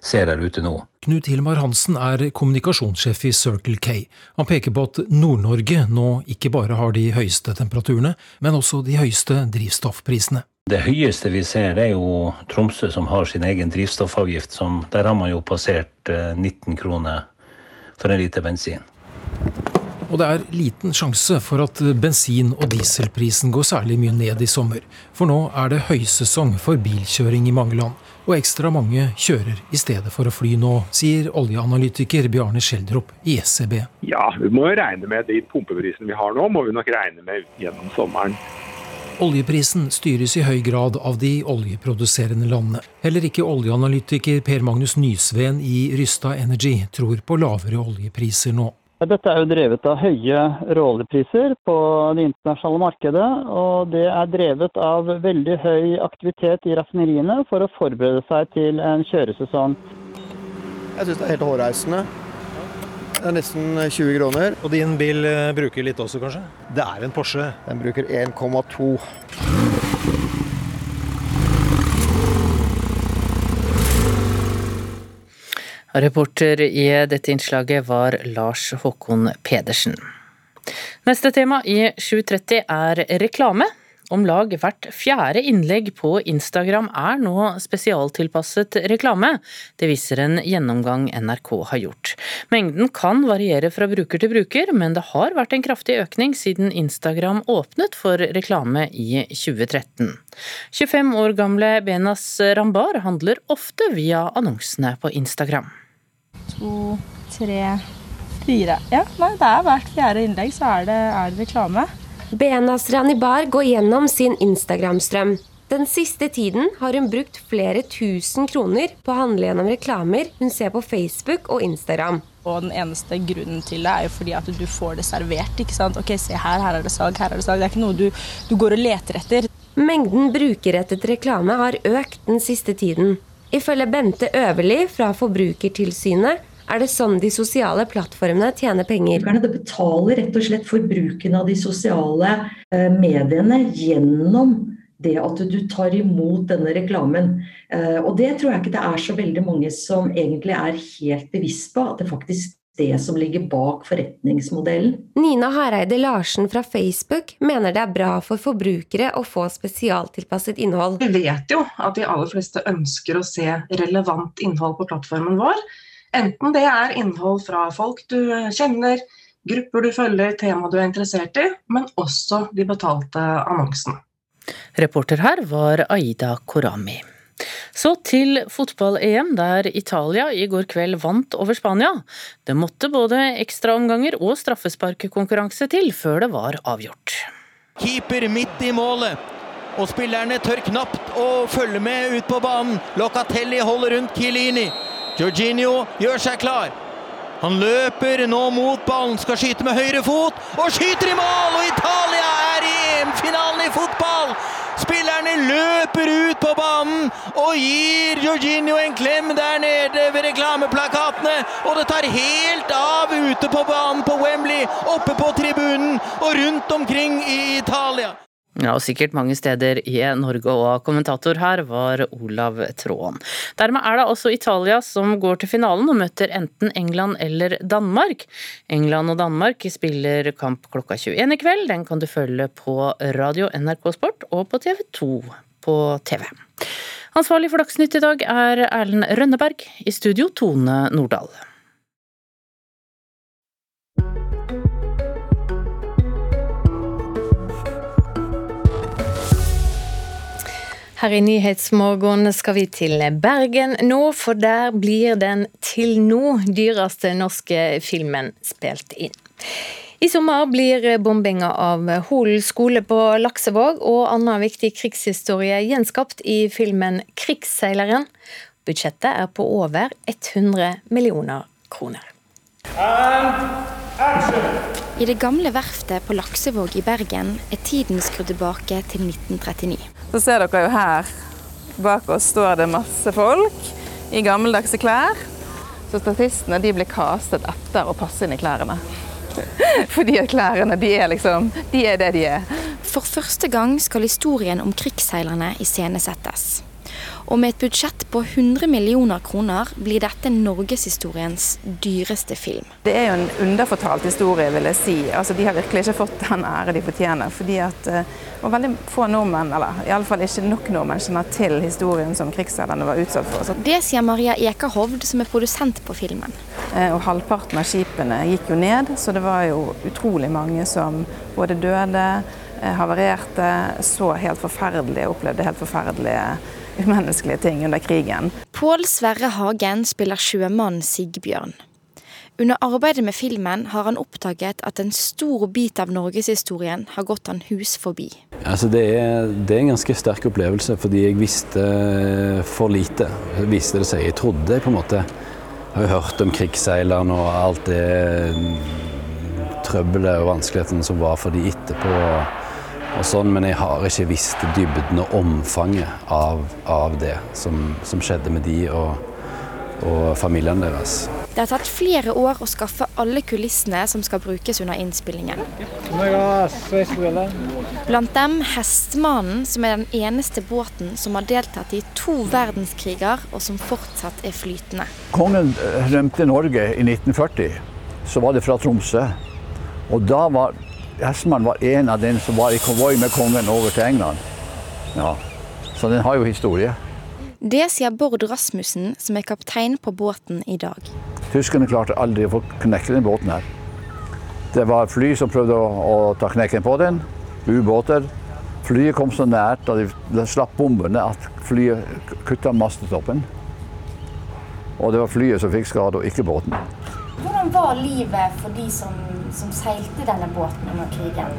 ser her ute nå. Knut Hilmar Hansen er kommunikasjonssjef i Circle K. Han peker på at Nord-Norge nå ikke bare har de høyeste temperaturene, men også de høyeste drivstoffprisene. Det høyeste vi ser, er jo Tromsø, som har sin egen drivstoffavgift. Som, der har man jo passert 19 eh, kroner for en liter bensin. Og det er liten sjanse for at bensin- og dieselprisen går særlig mye ned i sommer. For nå er det høysesong for bilkjøring i mange land. Og ekstra mange kjører i stedet for å fly nå, sier oljeanalytiker Bjarne Schjelderup i SEB. Ja, vi må jo regne med de pumpeprisene vi har nå, må vi nok regne med gjennom sommeren. Oljeprisen styres i høy grad av de oljeproduserende landene. Heller ikke oljeanalytiker Per Magnus Nysveen i Rysta Energy tror på lavere oljepriser nå. Dette er jo drevet av høye råoljepriser på det internasjonale markedet. Og det er drevet av veldig høy aktivitet i raffineriene for å forberede seg til en kjøresesong. Jeg syns det er helt hårreisende. Det er nesten 20 kroner. Og din bil eh, bruker litt også, kanskje? Det er en Porsche. Den bruker 1,2. Reporter i dette innslaget var Lars Håkon Pedersen. Neste tema i 7.30 er reklame. Om lag hvert fjerde innlegg på Instagram er nå spesialtilpasset reklame. Det viser en gjennomgang NRK har gjort. Mengden kan variere fra bruker til bruker, men det har vært en kraftig økning siden Instagram åpnet for reklame i 2013. 25 år gamle Benas Rambar handler ofte via annonsene på Instagram to, tre, fire. Ja, nei, det er hvert fjerde innlegg så er det, er det reklame. Benas Ranibar går gjennom sin Instagram-strøm. Den siste tiden har hun brukt flere tusen kroner på å handle gjennom reklamer hun ser på Facebook og Instagram. Og den eneste grunnen til det er jo fordi at du får det servert. ikke sant? Ok, se her, her er det salg, her er det salg. Det er ikke noe du, du går og leter etter. Mengden brukerrettet reklame har økt den siste tiden. Ifølge Bente Øverli fra Forbrukertilsynet er det sånn de sosiale plattformene tjener penger. Det betaler rett og slett for bruken av de sosiale eh, mediene gjennom det at du tar imot denne reklamen. Eh, og det tror jeg ikke det er så veldig mange som egentlig er helt bevisst på, at det faktisk det som ligger bak forretningsmodellen. Nina Hareide Larsen fra Facebook mener det er bra for forbrukere å få spesialtilpasset innhold. Vi vet jo at de aller fleste ønsker å se relevant innhold på plattformen vår. Enten det er innhold fra folk du kjenner, grupper du følger, tema du er interessert i, men også de betalte annonsene. Reporter her var Aida Korami. Så til fotball-EM, der Italia i går kveld vant over Spania. Det måtte både ekstraomganger og straffesparkkonkurranse til før det var avgjort. Keeper midt i målet, og spillerne tør knapt å følge med ut på banen. Locatelli holder rundt Kilini. Jorginho gjør seg klar. Han løper nå mot ballen, skal skyte med høyre fot, og skyter i mål! Og Italia er i EM-finalen i fotball! Spillerne løper ut på banen og gir Jorginho en klem der nede ved reklameplakatene. Og det tar helt av ute på banen på Wembley, oppe på tribunen og rundt omkring i Italia. Ja, og sikkert mange steder i Norge, og kommentator her var Olav Tråen. Dermed er det altså Italia som går til finalen og møter enten England eller Danmark. England og Danmark spiller kamp klokka 21 i kveld. Den kan du følge på radio NRK Sport og på TV 2 på TV. Ansvarlig for Dagsnytt i dag er Erlend Rønneberg. I studio Tone Nordahl. Her i Nyhetsmorgen skal vi til Bergen nå, for der blir den til nå dyreste norske filmen spilt inn. I sommer blir bombinga av Holen skole på Laksevåg og annen viktig krigshistorie gjenskapt i filmen 'Krigsseileren'. Budsjettet er på over 100 millioner kroner. I det gamle verftet på Laksevåg i Bergen er tiden skrudd tilbake til 1939. Så ser dere jo her bak oss står det masse folk i gammeldagse klær. Så statistene de blir kastet etter å passe inn i klærne. Fordi at klærne de er liksom De er det de er. For første gang skal historien om krigsseilerne iscenesettes. Og med et budsjett på 100 millioner kroner blir dette norgeshistoriens dyreste film. Det er jo en underfortalt historie, vil jeg si. Altså, de har virkelig ikke fått den ære de fortjener. fordi at og veldig få nordmenn, eller iallfall ikke nok nordmenn, kjenner til historien som krigsseilerne var utsatt for. Så. Det sier Maria Ekerhovd, som er produsent på filmen. Og halvparten av skipene gikk jo ned, så det var jo utrolig mange som både døde, havarerte, så helt forferdelige, opplevde helt forferdelige umenneskelige ting under krigen. Pål Sverre Hagen spiller sjømann Sigbjørn. Under arbeidet med filmen har han oppdaget at en stor bit av norgeshistorien har gått han hus forbi. Altså det, er, det er en ganske sterk opplevelse, fordi jeg visste for lite. Jeg visste det seg. Jeg trodde jeg på en måte har hørt om krigsseilerne og alt det trøbbelet og vanskelighetene som var for de etterpå sånn, men jeg har ikke visst dybden og omfanget av, av det som, som, skjedde med de og, og familiene deres. Det har tatt flere år å skaffe alle kulissene som skal brukes under innspillingen. Blant dem Hestemannen, som er den eneste båten som har deltatt i to verdenskriger, og som fortsatt er flytende. Kongen eh, rømte Norge i 1940. Så var det fra Tromsø. Og da var Hestemannen var en av dem som var i konvoi med kongen over til England. Ja. Så den har jo historie. Det sier Bård Rasmussen, som er kaptein på båten i dag. Tyskerne klarte aldri å få knekke den båten her. Det var fly som prøvde å, å ta knekken på den. Ubåter. Flyet kom så nært da de, de slapp bombene at flyet kutta mastetoppen. Og det var flyet som fikk skade, og ikke båten. Hvordan var livet for de som, som seilte denne båten under krigen?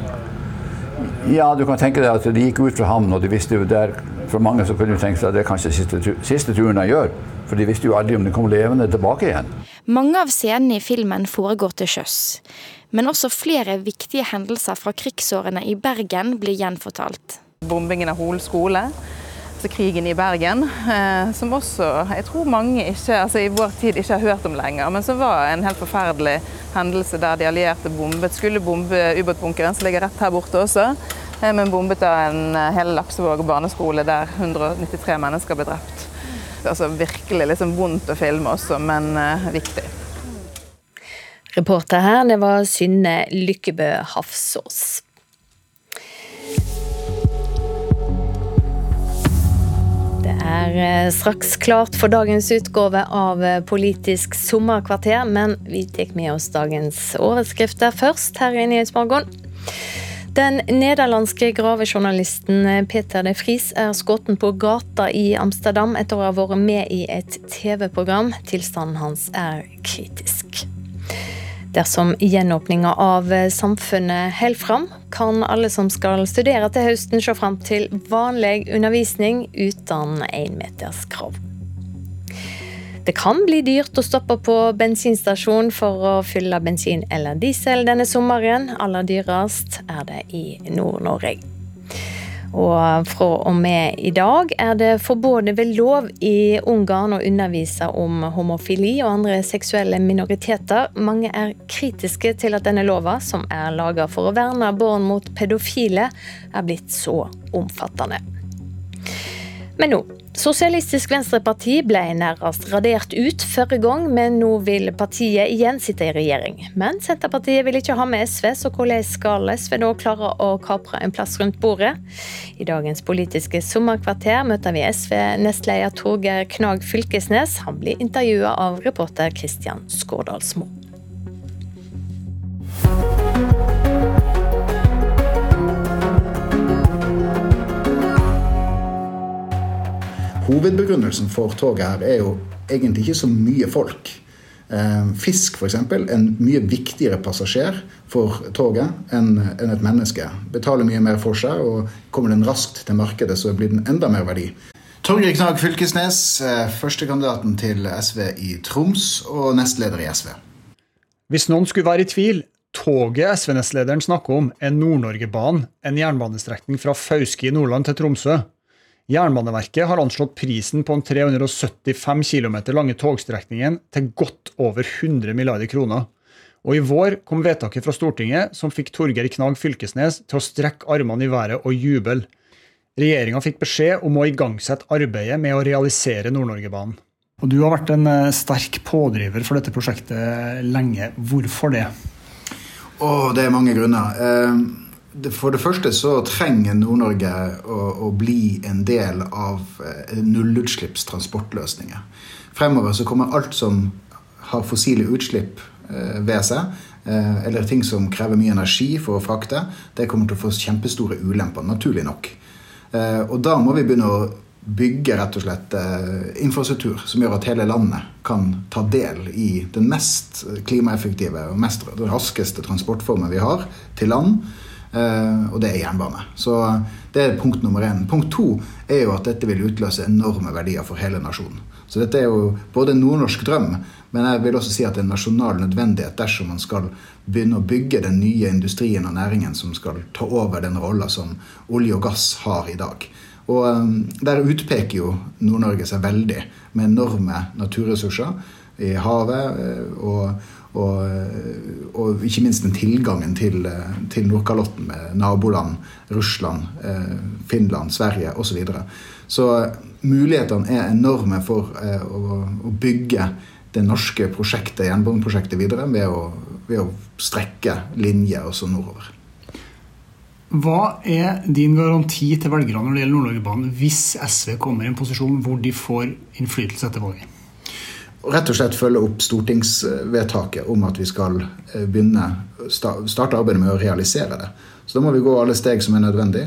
Ja, du kan tenke deg at de gikk ut fra havnen, og de visste jo der For mange så kunne du tenke seg at det er kanskje siste, siste turen de gjør. For de visste jo aldri om de kom levende tilbake igjen. Mange av scenene i filmen foregår til sjøs. Men også flere viktige hendelser fra krigsårene i Bergen blir gjenfortalt. Bombingen av Hol skole, krigen i Bergen, eh, som også jeg tror mange ikke, altså i vår tid ikke har hørt om lenger, men som var en helt forferdelig hendelse der de allierte bombet, skulle bombe ubåtbunkeren som ligger rett her borte også. Eh, men bombet av en eh, hel Laksevåg barneskole der 193 mennesker ble drept. Altså virkelig liksom vondt å filme også, men viktig. Reporter her, det var Synne Lykkebø Hafsås. Er straks klart for dagens utgave av Politisk sommerkvarter, men vi tar med oss dagens overskrifter først her i Nyhetsmorgen. Den nederlandske gravejournalisten Peter de Vries er skutt på gata i Amsterdam etter å ha vært med i et TV-program. Tilstanden hans er kritisk. Dersom gjenåpninga av samfunnet holder fram, kan alle som skal studere til høsten se fram til vanlig undervisning uten énmeterskrav. Det kan bli dyrt å stoppe på bensinstasjon for å fylle bensin eller diesel denne sommeren. Aller dyrest er det i Nord-Norge. Og fra og med i dag er det forbudt ved lov i Ungarn å undervise om homofili og andre seksuelle minoriteter. Mange er kritiske til at denne lova, som er laga for å verne barn mot pedofile, er blitt så omfattende. Men nå Sosialistisk Venstreparti ble nærmest radert ut forrige gang, men nå vil partiet igjen sitte i regjering. Men Senterpartiet vil ikke ha med SV, så hvordan skal SV da klare å kapre en plass rundt bordet? I dagens Politiske sommerkvarter møter vi SV-nestleder Torgeir Knag Fylkesnes. Han blir intervjua av reporter Kristian Skårdalsmo. Hovedbegrunnelsen for toget her er jo egentlig ikke så mye folk. Eh, fisk f.eks. en mye viktigere passasjer for toget enn et menneske. Betaler mye mer for seg, og kommer den raskt til markedet, så blir den enda mer verdi. Torgeir Knag Fylkesnes, eh, førstekandidaten til SV i Troms og nestleder i SV. Hvis noen skulle være i tvil, toget SV-nestlederen snakker om, er Nord-Norgebanen, en jernbanestrekning fra Fauske i Nordland til Tromsø. Jernbaneverket har anslått prisen på den 375 km lange togstrekningen til godt over 100 milliarder kroner. Og i vår kom vedtaket fra Stortinget som fikk Torgeir Knag Fylkesnes til å strekke armene i været og juble. Regjeringa fikk beskjed om å igangsette arbeidet med å realisere Nord-Norgebanen. Og Du har vært en eh, sterk pådriver for dette prosjektet lenge. Hvorfor det? Oh, det er mange grunner. Eh for det første så trenger Nord-Norge å, å, bli en del av eh, nullutslippstransportløsninger. Fremover så kommer alt som har fossile utslipp eh, ved seg, eh, eller ting som krever mye energi for å frakte, det kommer til å få kjempestore ulemper, naturlig nok. Og da må vi begynne å bygge rett og slett infrastruktur som gjør at hele landet kan ta del i den mest klimaeffektive og mest raskeste transportformen vi har til land. Uh, og det er jernbane. Så det er punkt nummer én. Punkt to er jo at dette vil utløse enorme verdier for hele nasjonen. Så dette er jo både en nordnorsk drøm, men jeg vil også si at det er en nasjonal nødvendighet dersom man skal begynne å bygge den nye industrien og næringen som skal ta over den rolla som olje og gass har i dag. Og um, Der utpeker jo Nord-Norge seg veldig, med enorme naturressurser. i havet. og og, og, ikke minst den tilgangen til, til Nordkalotten med naboland, Russland, Finland, Sverige osv. Så, videre. så mulighetene er enorme for å, å bygge det norske prosjektet, jernbaneprosjektet videre ved å, ved å strekke linjer også nordover. Hva er din garanti til velgerne når det gjelder Nord-Norge-banen, hvis SV kommer i en posisjon hvor de får innflytelse etter valget? Rett og slett følge opp stortingsvedtaket om at vi skal eh, begynne, starte arbeidet med å realisere det. Så Da må vi gå alle steg som er nødvendig.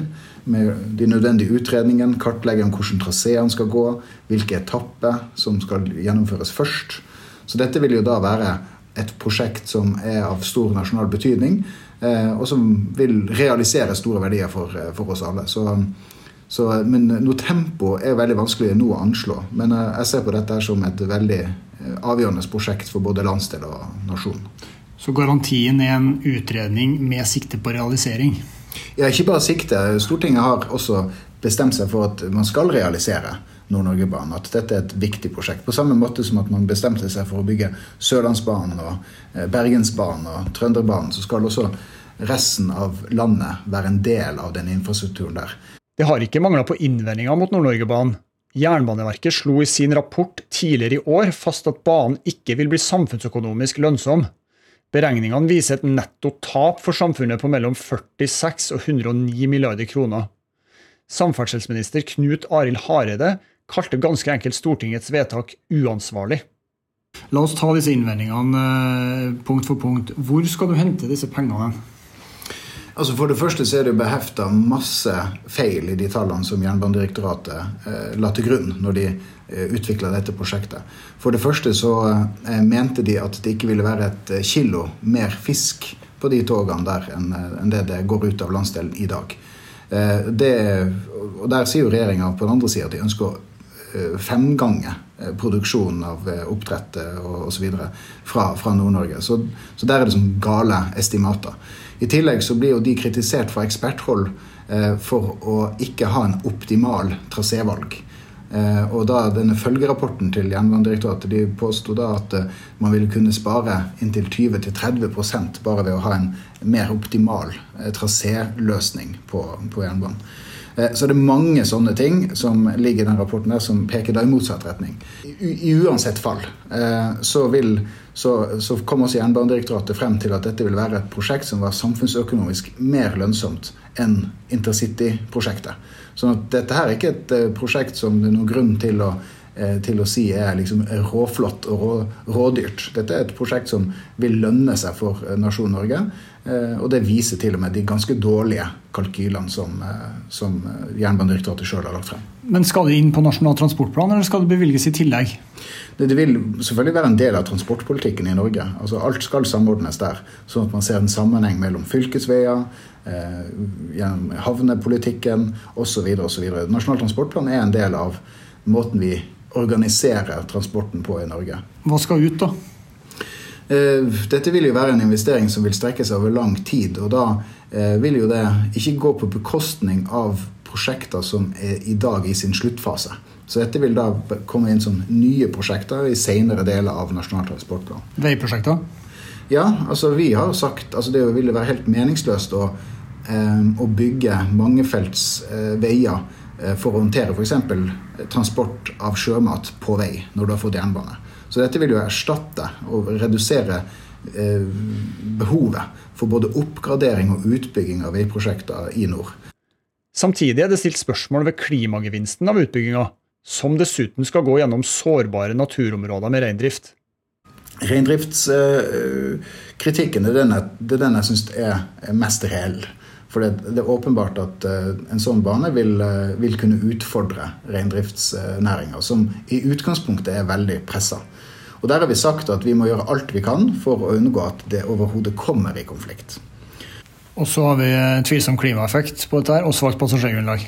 Med de nødvendige utredningene, kartlegge om hvordan traseene skal gå, hvilke etapper som skal gjennomføres først. Så dette vil jo da være et prosjekt som er av stor nasjonal betydning Eh, og som vil realisere store verdier for, eh, for oss alle. Så, så, men noe tempo er veldig vanskelig nå å anslå. Men eh, jeg ser på dette som et veldig avgjørende prosjekt for både landsdel og nasjon. Så garantien er en utredning med sikte på realisering? Ja, ikke bare sikte. Stortinget har også bestemt seg for at man skal realisere. Nord-Norge-banen. At dette er et viktig prosjekt. På samme måte som at man bestemte seg for å bygge Sørlandsbanen og eh, Bergensbanen og Trønderbanen, så skal også resten av landet være en del av den infrastrukturen der. Det har ikke mangla på innvendinger mot Nord-Norge-banen. Jernbaneverket slo i sin rapport tidligere i år fast at banen ikke vil bli samfunnsøkonomisk lønnsom. Beregningene viser et netto tap for samfunnet på mellom 46 og 109 milliarder kroner. Samferdselsminister Knut Arild Hareide kalte ganske enkelt Stortingets vedtak uansvarlig. La oss ta disse innvendingene eh, punkt for punkt. Hvor skal du hente disse pengene? Altså For det første så er det behefta masse feil i de tallene som Jernbanedirektoratet eh, la til grunn når de eh, utvikla dette prosjektet. For det første så eh, mente de at det ikke ville være et eh, kilo mer fisk på de togene der enn, det det går ut av landsdelen i dag. Det, og Der sier jo regjeringa på den andre sida at de ønsker å femgange produksjonen av oppdrett osv. fra, fra Nord-Norge. Så, så, der er det som gale estimater. I tillegg så blir jo de kritisert fra eksperthold eh, for å ikke ha en optimal trasévalg. Eh, og da denne følgerapporten til Jernbanedirektoratet de påsto da at eh, man ville kunne spare inntil 20-30% bare ved å ha en mer optimal traséløsning på, på jernbanen. Så det er mange sånne ting som ligger i den rapporten der som peker da i motsatt retning. I, uansett fall så, vil, så, så kom også Jernbanedirektoratet frem til at dette ville være et prosjekt som var samfunnsøkonomisk mer lønnsomt enn intercityprosjektet. Så dette her er ikke et eh, prosjekt som det er noen grunn til å til å si er liksom råflott og rå, rådyrt. Dette er et prosjekt som vil lønne seg for nasjonen Norge. Eh, og det viser til og med de ganske dårlige kalkylene som, eh, som Jernbanedirektoratet sjøl har lagt frem. Men skal det inn på Nasjonal transportplan, eller skal det bevilges i tillegg? Det, det, vil selvfølgelig være en del av transportpolitikken i Norge. Altså Alt skal samordnes der, sånn at man ser en sammenheng mellom fylkesveier, eh, havnepolitikken osv. osv. Nasjonal transportplan er en del av måten vi organiserer transporten på i Norge. Hva skal ut, da? Eh, dette vil jo være en investering som vil strekke seg over lang tid. Og da eh, vil jo det ikke gå på bekostning av prosjekter som er i dag i sin sluttfase. Så dette vil da komme inn som nye prosjekter i senere deler av Nasjonal transportplan. Veiprosjekter? Ja, altså vi har sagt altså det ville være helt meningsløst å, eh, å bygge mangefelts veier for å håndtere f.eks. transport av sjømat på vei når du har fått jernbane. Så dette vil jo erstatte og redusere eh, behovet for både oppgradering og utbygging av veiprosjekter i nord. Samtidig er det stilt spørsmål ved klimagevinsten av utbygginga, som dessuten skal gå gjennom sårbare naturområder med reindrift. Reindriftskritikken er den, det er den jeg syns er mest reell. For det, det, er åpenbart at uh, en sånn bane vil, uh, vil kunne utfordre reindriftsnæringa, som i utgangspunktet er veldig pressa. Og Der har vi sagt at vi må gjøre alt vi kan for å unngå at det overhodet kommer i konflikt. Og så har vi eh, tvilsom klimaeffekt på dette her, og svakt passasjergrunnlag.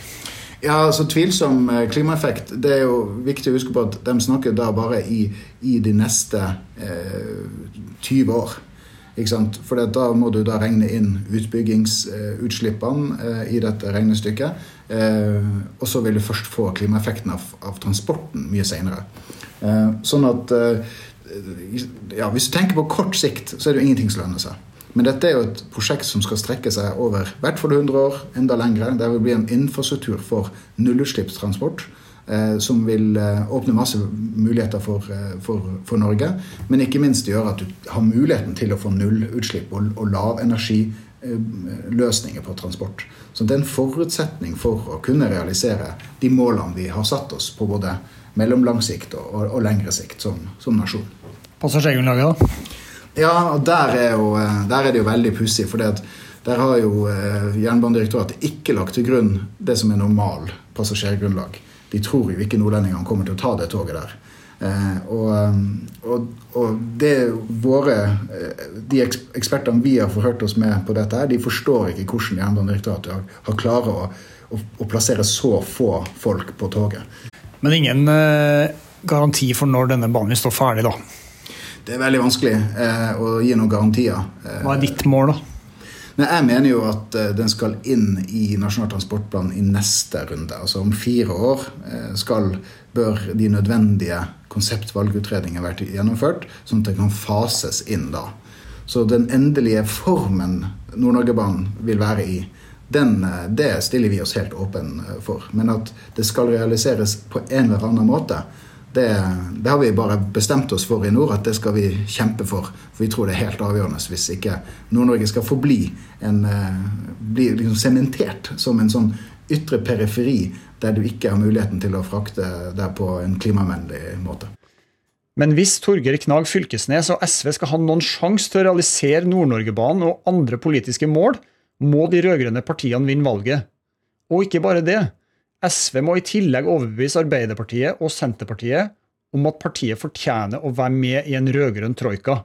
Ja, altså Tvilsom klimaeffekt Det er jo viktig å huske på at de snakker da bare i, i de neste eh, 20 år. For da må du da regne inn utbyggingsutslippene eh, i dette regnestykket. Eh, og så vil du først få klimaeffekten av, av transporten mye seinere. Eh, sånn at ja, Hvis du tenker på kort sikt, så er det jo ingenting som lønner seg. Men dette er jo et prosjekt som skal strekke seg over hvert fall 100 år, enda lengre. Det vil bli en infrastruktur for nullutslippstransport. Eh, som vil eh, åpne masse muligheter for, eh, for, for, Norge. Men ikke minst gjøre at du har muligheten til å få nullutslipp og, og lavenergiløsninger på transport. Så det er en forutsetning for å kunne realisere de målene vi har satt oss på både mellomlang sikt og, og, og lengre sikt som, som nasjon. Passasjergrunnlaget, da? Ja, og der er, jo, der er det jo veldig pussig. For der har jo Jernbanedirektoratet ikke lagt til grunn det som er normal passasjergrunnlag. De tror jo ikke nordlendingene kommer til å ta det toget der. Eh, og, og, og, det våre De ekspertene vi har forhørt oss med på dette, her, de forstår ikke hvordan Jernbanedirektoratet har, har klart å, å, å, plassere så få folk på toget. Men ingen eh, garanti for når denne banen står ferdig, da? Det er veldig vanskelig eh, å gi noen garantier. Hva er ditt mål, da? Men jeg mener jo at eh, den skal inn i Nasjonal transportplan i neste runde. Altså om fire år eh, skal, bør de nødvendige konseptvalgutredninger være gjennomført, sånn at det kan fases inn da. Så den endelige formen Nord-Norge-banen vil være i, den, eh, det stiller vi oss helt åpen for. Men at det skal realiseres på en eller annen måte, det, det, har vi bare bestemt oss for i nord, at det skal vi kjempe for. For vi tror det er helt avgjørende hvis ikke Nord-Norge skal forbli en, eh, bli liksom sementert som en sånn ytre periferi der du ikke har muligheten til å frakte deg på en klimavennlig måte. Men hvis Torgeir Knag Fylkesnes og SV skal ha noen sjanse til å realisere Nord-Norge-banen og andre politiske mål, må de rød-grønne partiene vinne valget. Og ikke bare det. SV må i tillegg overbevise Arbeiderpartiet og Senterpartiet om at partiet fortjener å være med i en rød-grønn troika.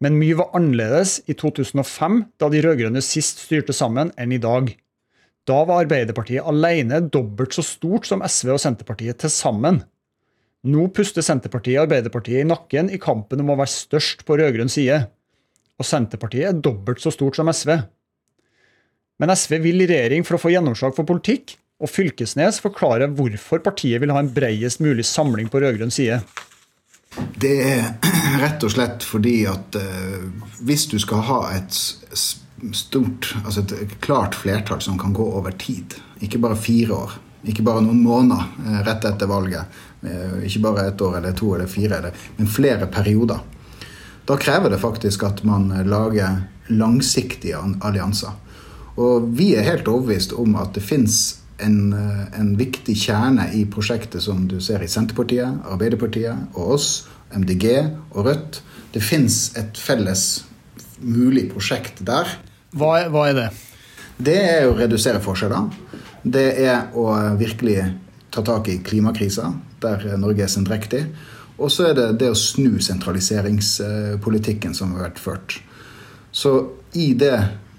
Men mye var annerledes i 2005, da de rød-grønne sist styrte sammen, enn i dag. Da var Arbeiderpartiet alene dobbelt så stort som SV og Senterpartiet til sammen. Nå puster Senterpartiet Arbeiderpartiet i nakken i kampen om å være størst på rød-grønn side. Og Senterpartiet er dobbelt så stort som SV. Men SV vil i regjering for å få gjennomslag for politikk, og Fylkesnes forklarer hvorfor partiet vil ha en bredest mulig samling på rød-grønn side. Det er rett og slett fordi at uh, hvis du skal ha et stort, altså et klart flertall som kan gå over tid, ikke bare fire år, ikke bare noen måneder uh, rett etter valget, uh, ikke bare ett år eller to eller fire, eller, men flere perioder, da krever det faktisk at man lager langsiktige allianser. Og vi er helt overbevist om at det fins en, eh, en, viktig kjerne i prosjektet som du ser i Senterpartiet, Arbeiderpartiet og oss, MDG og Rødt. Det fins et felles mulig prosjekt der. Hva, hva er det? Det er å redusere forskjeller. Det er å virkelig ta tak i klimakrisa, der Norge er sendrektig. Og så er det det å snu sentraliseringspolitikken som har vært ført. Så i det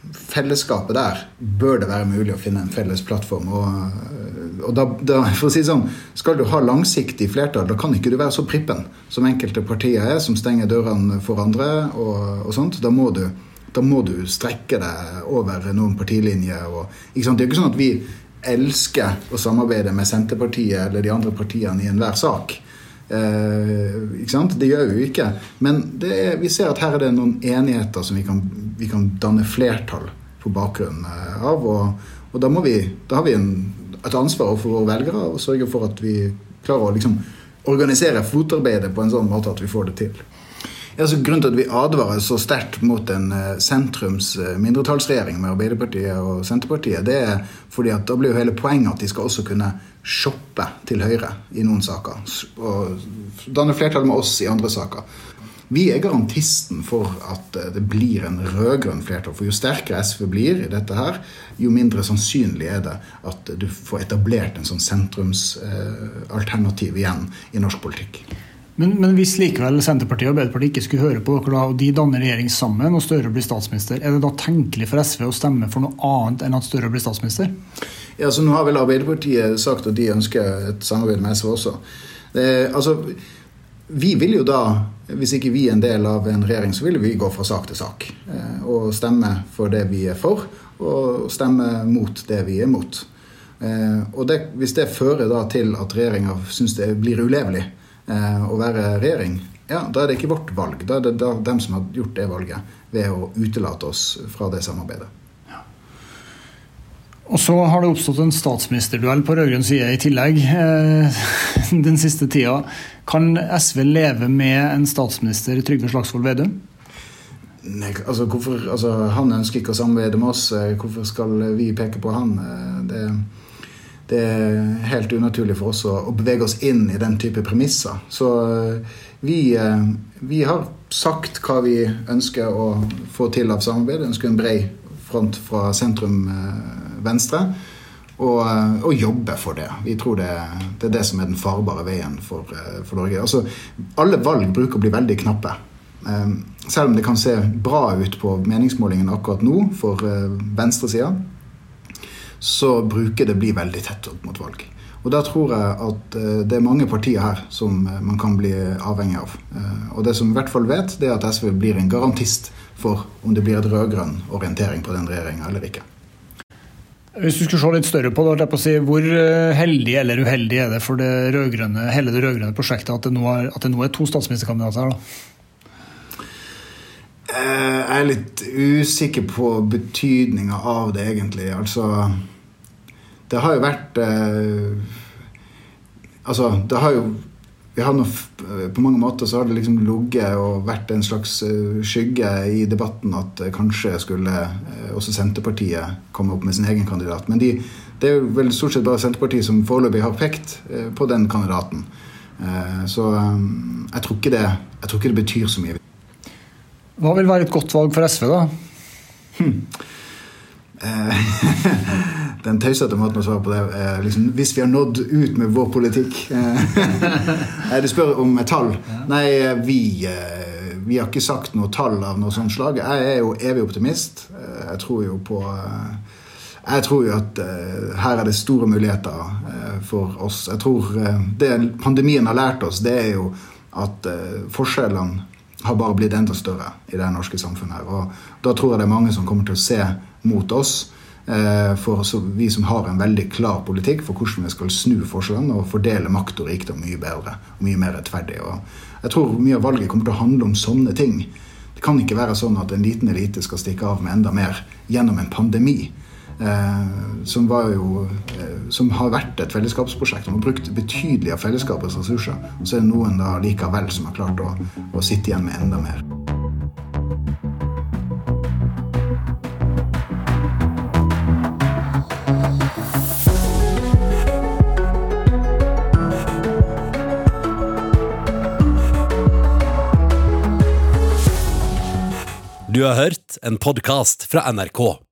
fellesskapet der bør det være mulig å finne en felles plattform. Og, og da, da, for å si sånn, Skal du ha langsiktig flertall, da kan ikke du være så prippen som enkelte partier er, som stenger dørene for andre. og, og sånt. Da må, du, da må du strekke deg over noen partilinjer. Og, det er ikke sånn at vi elsker å samarbeide med Senterpartiet eller de andre partiene i enhver sak. Eh, ikke sant? Det gjør vi jo ikke. Men er, vi ser at her er det noen enigheter som vi kan, vi kan danne flertall på bakgrunn eh, av. Og, og da, vi, da, har vi en, et ansvar overfor våre velgere og sørge for at vi klarer å liksom, organisere fotarbeidet på en sånn måte at vi får det til. Altså, grunnen til at vi advarer så sterkt mot en eh, sentrums eh, mindretallsregjering med Arbeiderpartiet og Senterpartiet, det er fordi at da blir jo hele poenget at de skal også kunne shoppe til Høyre i noen saker. Og danne flertall med oss i andre saker. Vi er garantisten for at det blir en rød-grønn flertall. For jo sterkere SV blir i dette her, jo mindre sannsynlig er det at du får etablert en sånn sentrumsalternativ igjen i norsk politikk. Men, men, hvis likevel Senterpartiet og Arbeiderpartiet ikke skulle høre på dere, og de danner regjering sammen og Støre blir statsminister, er det da tenkelig for SV å stemme for noe annet enn at Støre blir statsminister? Ja, så Nå har vel Arbeiderpartiet sagt at de ønsker et samarbeid med SV også. Det, altså, vi vil jo da, hvis ikke vi er en del av en regjering, så vil vi gå fra sak til sak. Eh, og stemme for det vi er for, og stemme mot det vi er mot. Eh, og det, Hvis det fører da til at regjeringa syns det blir ulevelig, å være regjering, ja, da er det ikke vårt valg. Da er det da, dem som har gjort det valget ved å utelate oss fra det samarbeidet. Og så har det oppstått en statsministerduell på rød-grønn side i tillegg eh, den siste tida. Kan SV leve med en statsminister Trygve Slagsvold Vedum? Nei, altså, hvorfor, altså, han ønsker ikke å samarbeide med oss. Eh, hvorfor skal vi peke på han? Det det, det er helt unaturlig for oss å, bevege oss inn i den type premisser. Så vi, vi har sagt hva vi ønsker å få til av samarbeid. Vi ønsker en bred front fra sentrum Venstre. Og, eh, og, jobbe for det. Vi tror det, det, er det som er den farbare veien for, eh, for Norge. Altså, alle valg bruker å bli veldig knappe. Eh, selv om det kan se bra ut på meningsmålingene akkurat nå for venstresida, så bruker det bli veldig tett opp mot valg. Og da tror jeg at det er mange partier her som man kan bli avhengig av. Og det som vi i hvert fall vet, det er at SV blir en garantist for om det blir et rød-grønn orientering på den regjeringa eller ikke. Hvis du skulle se litt større på det, si, hvor eh, heldig eller uheldig er det for det hele det rød-grønne prosjektet at det, nå er, at det nå er to statsministerkandidater her? da? Eh, jeg er litt usikker på betydninga av det, egentlig. Altså Det har jo vært eh, Altså, det har jo vi har noe, eh, På mange måter så har det liksom ligget og vært en slags skygge i debatten at kanskje skulle også Senterpartiet komme opp med sin egen kandidat. Men de, det er jo vel stort sett bare Senterpartiet som foreløpig har pekt på den kandidaten. Så jeg tror, ikke det, tror ikke det betyr så mye. Hva vil være et godt valg for SV, da? Hmm. den tøysete måten å svare på det er liksom, Hvis vi har nådd ut med vår politikk Du spør om tall. Nei, vi, eh, vi har ikke sagt noe tall av noe sånt slag. Jeg er jo evig optimist. Eh, jeg tror jo på eh, jeg tror jo at her er det store muligheter for oss. Jeg tror Det pandemien har lært oss, det er jo at forskjellene har bare blitt enda større i det norske samfunnet. her, og Da tror jeg det er mange som kommer til å se mot oss Eh, for vi som har en veldig klar politikk for hvordan vi skal snu forskjellene og fordele makt og rikdom mye bedre og mye mer rettferdig. Og jeg tror mye av valget kommer til å handle om sånne ting. Det kan ikke være sånn at en liten elite skal stikke av med enda mer gjennom en pandemi. Eh, som, jo, eh, som, har vært et fellesskapsprosjekt. Man har brukt betydelig av fellesskapets ressurser. Og så er det noen da likevel som har klart å, å sitte igjen med enda mer. Du har hørt en podkast fra NRK.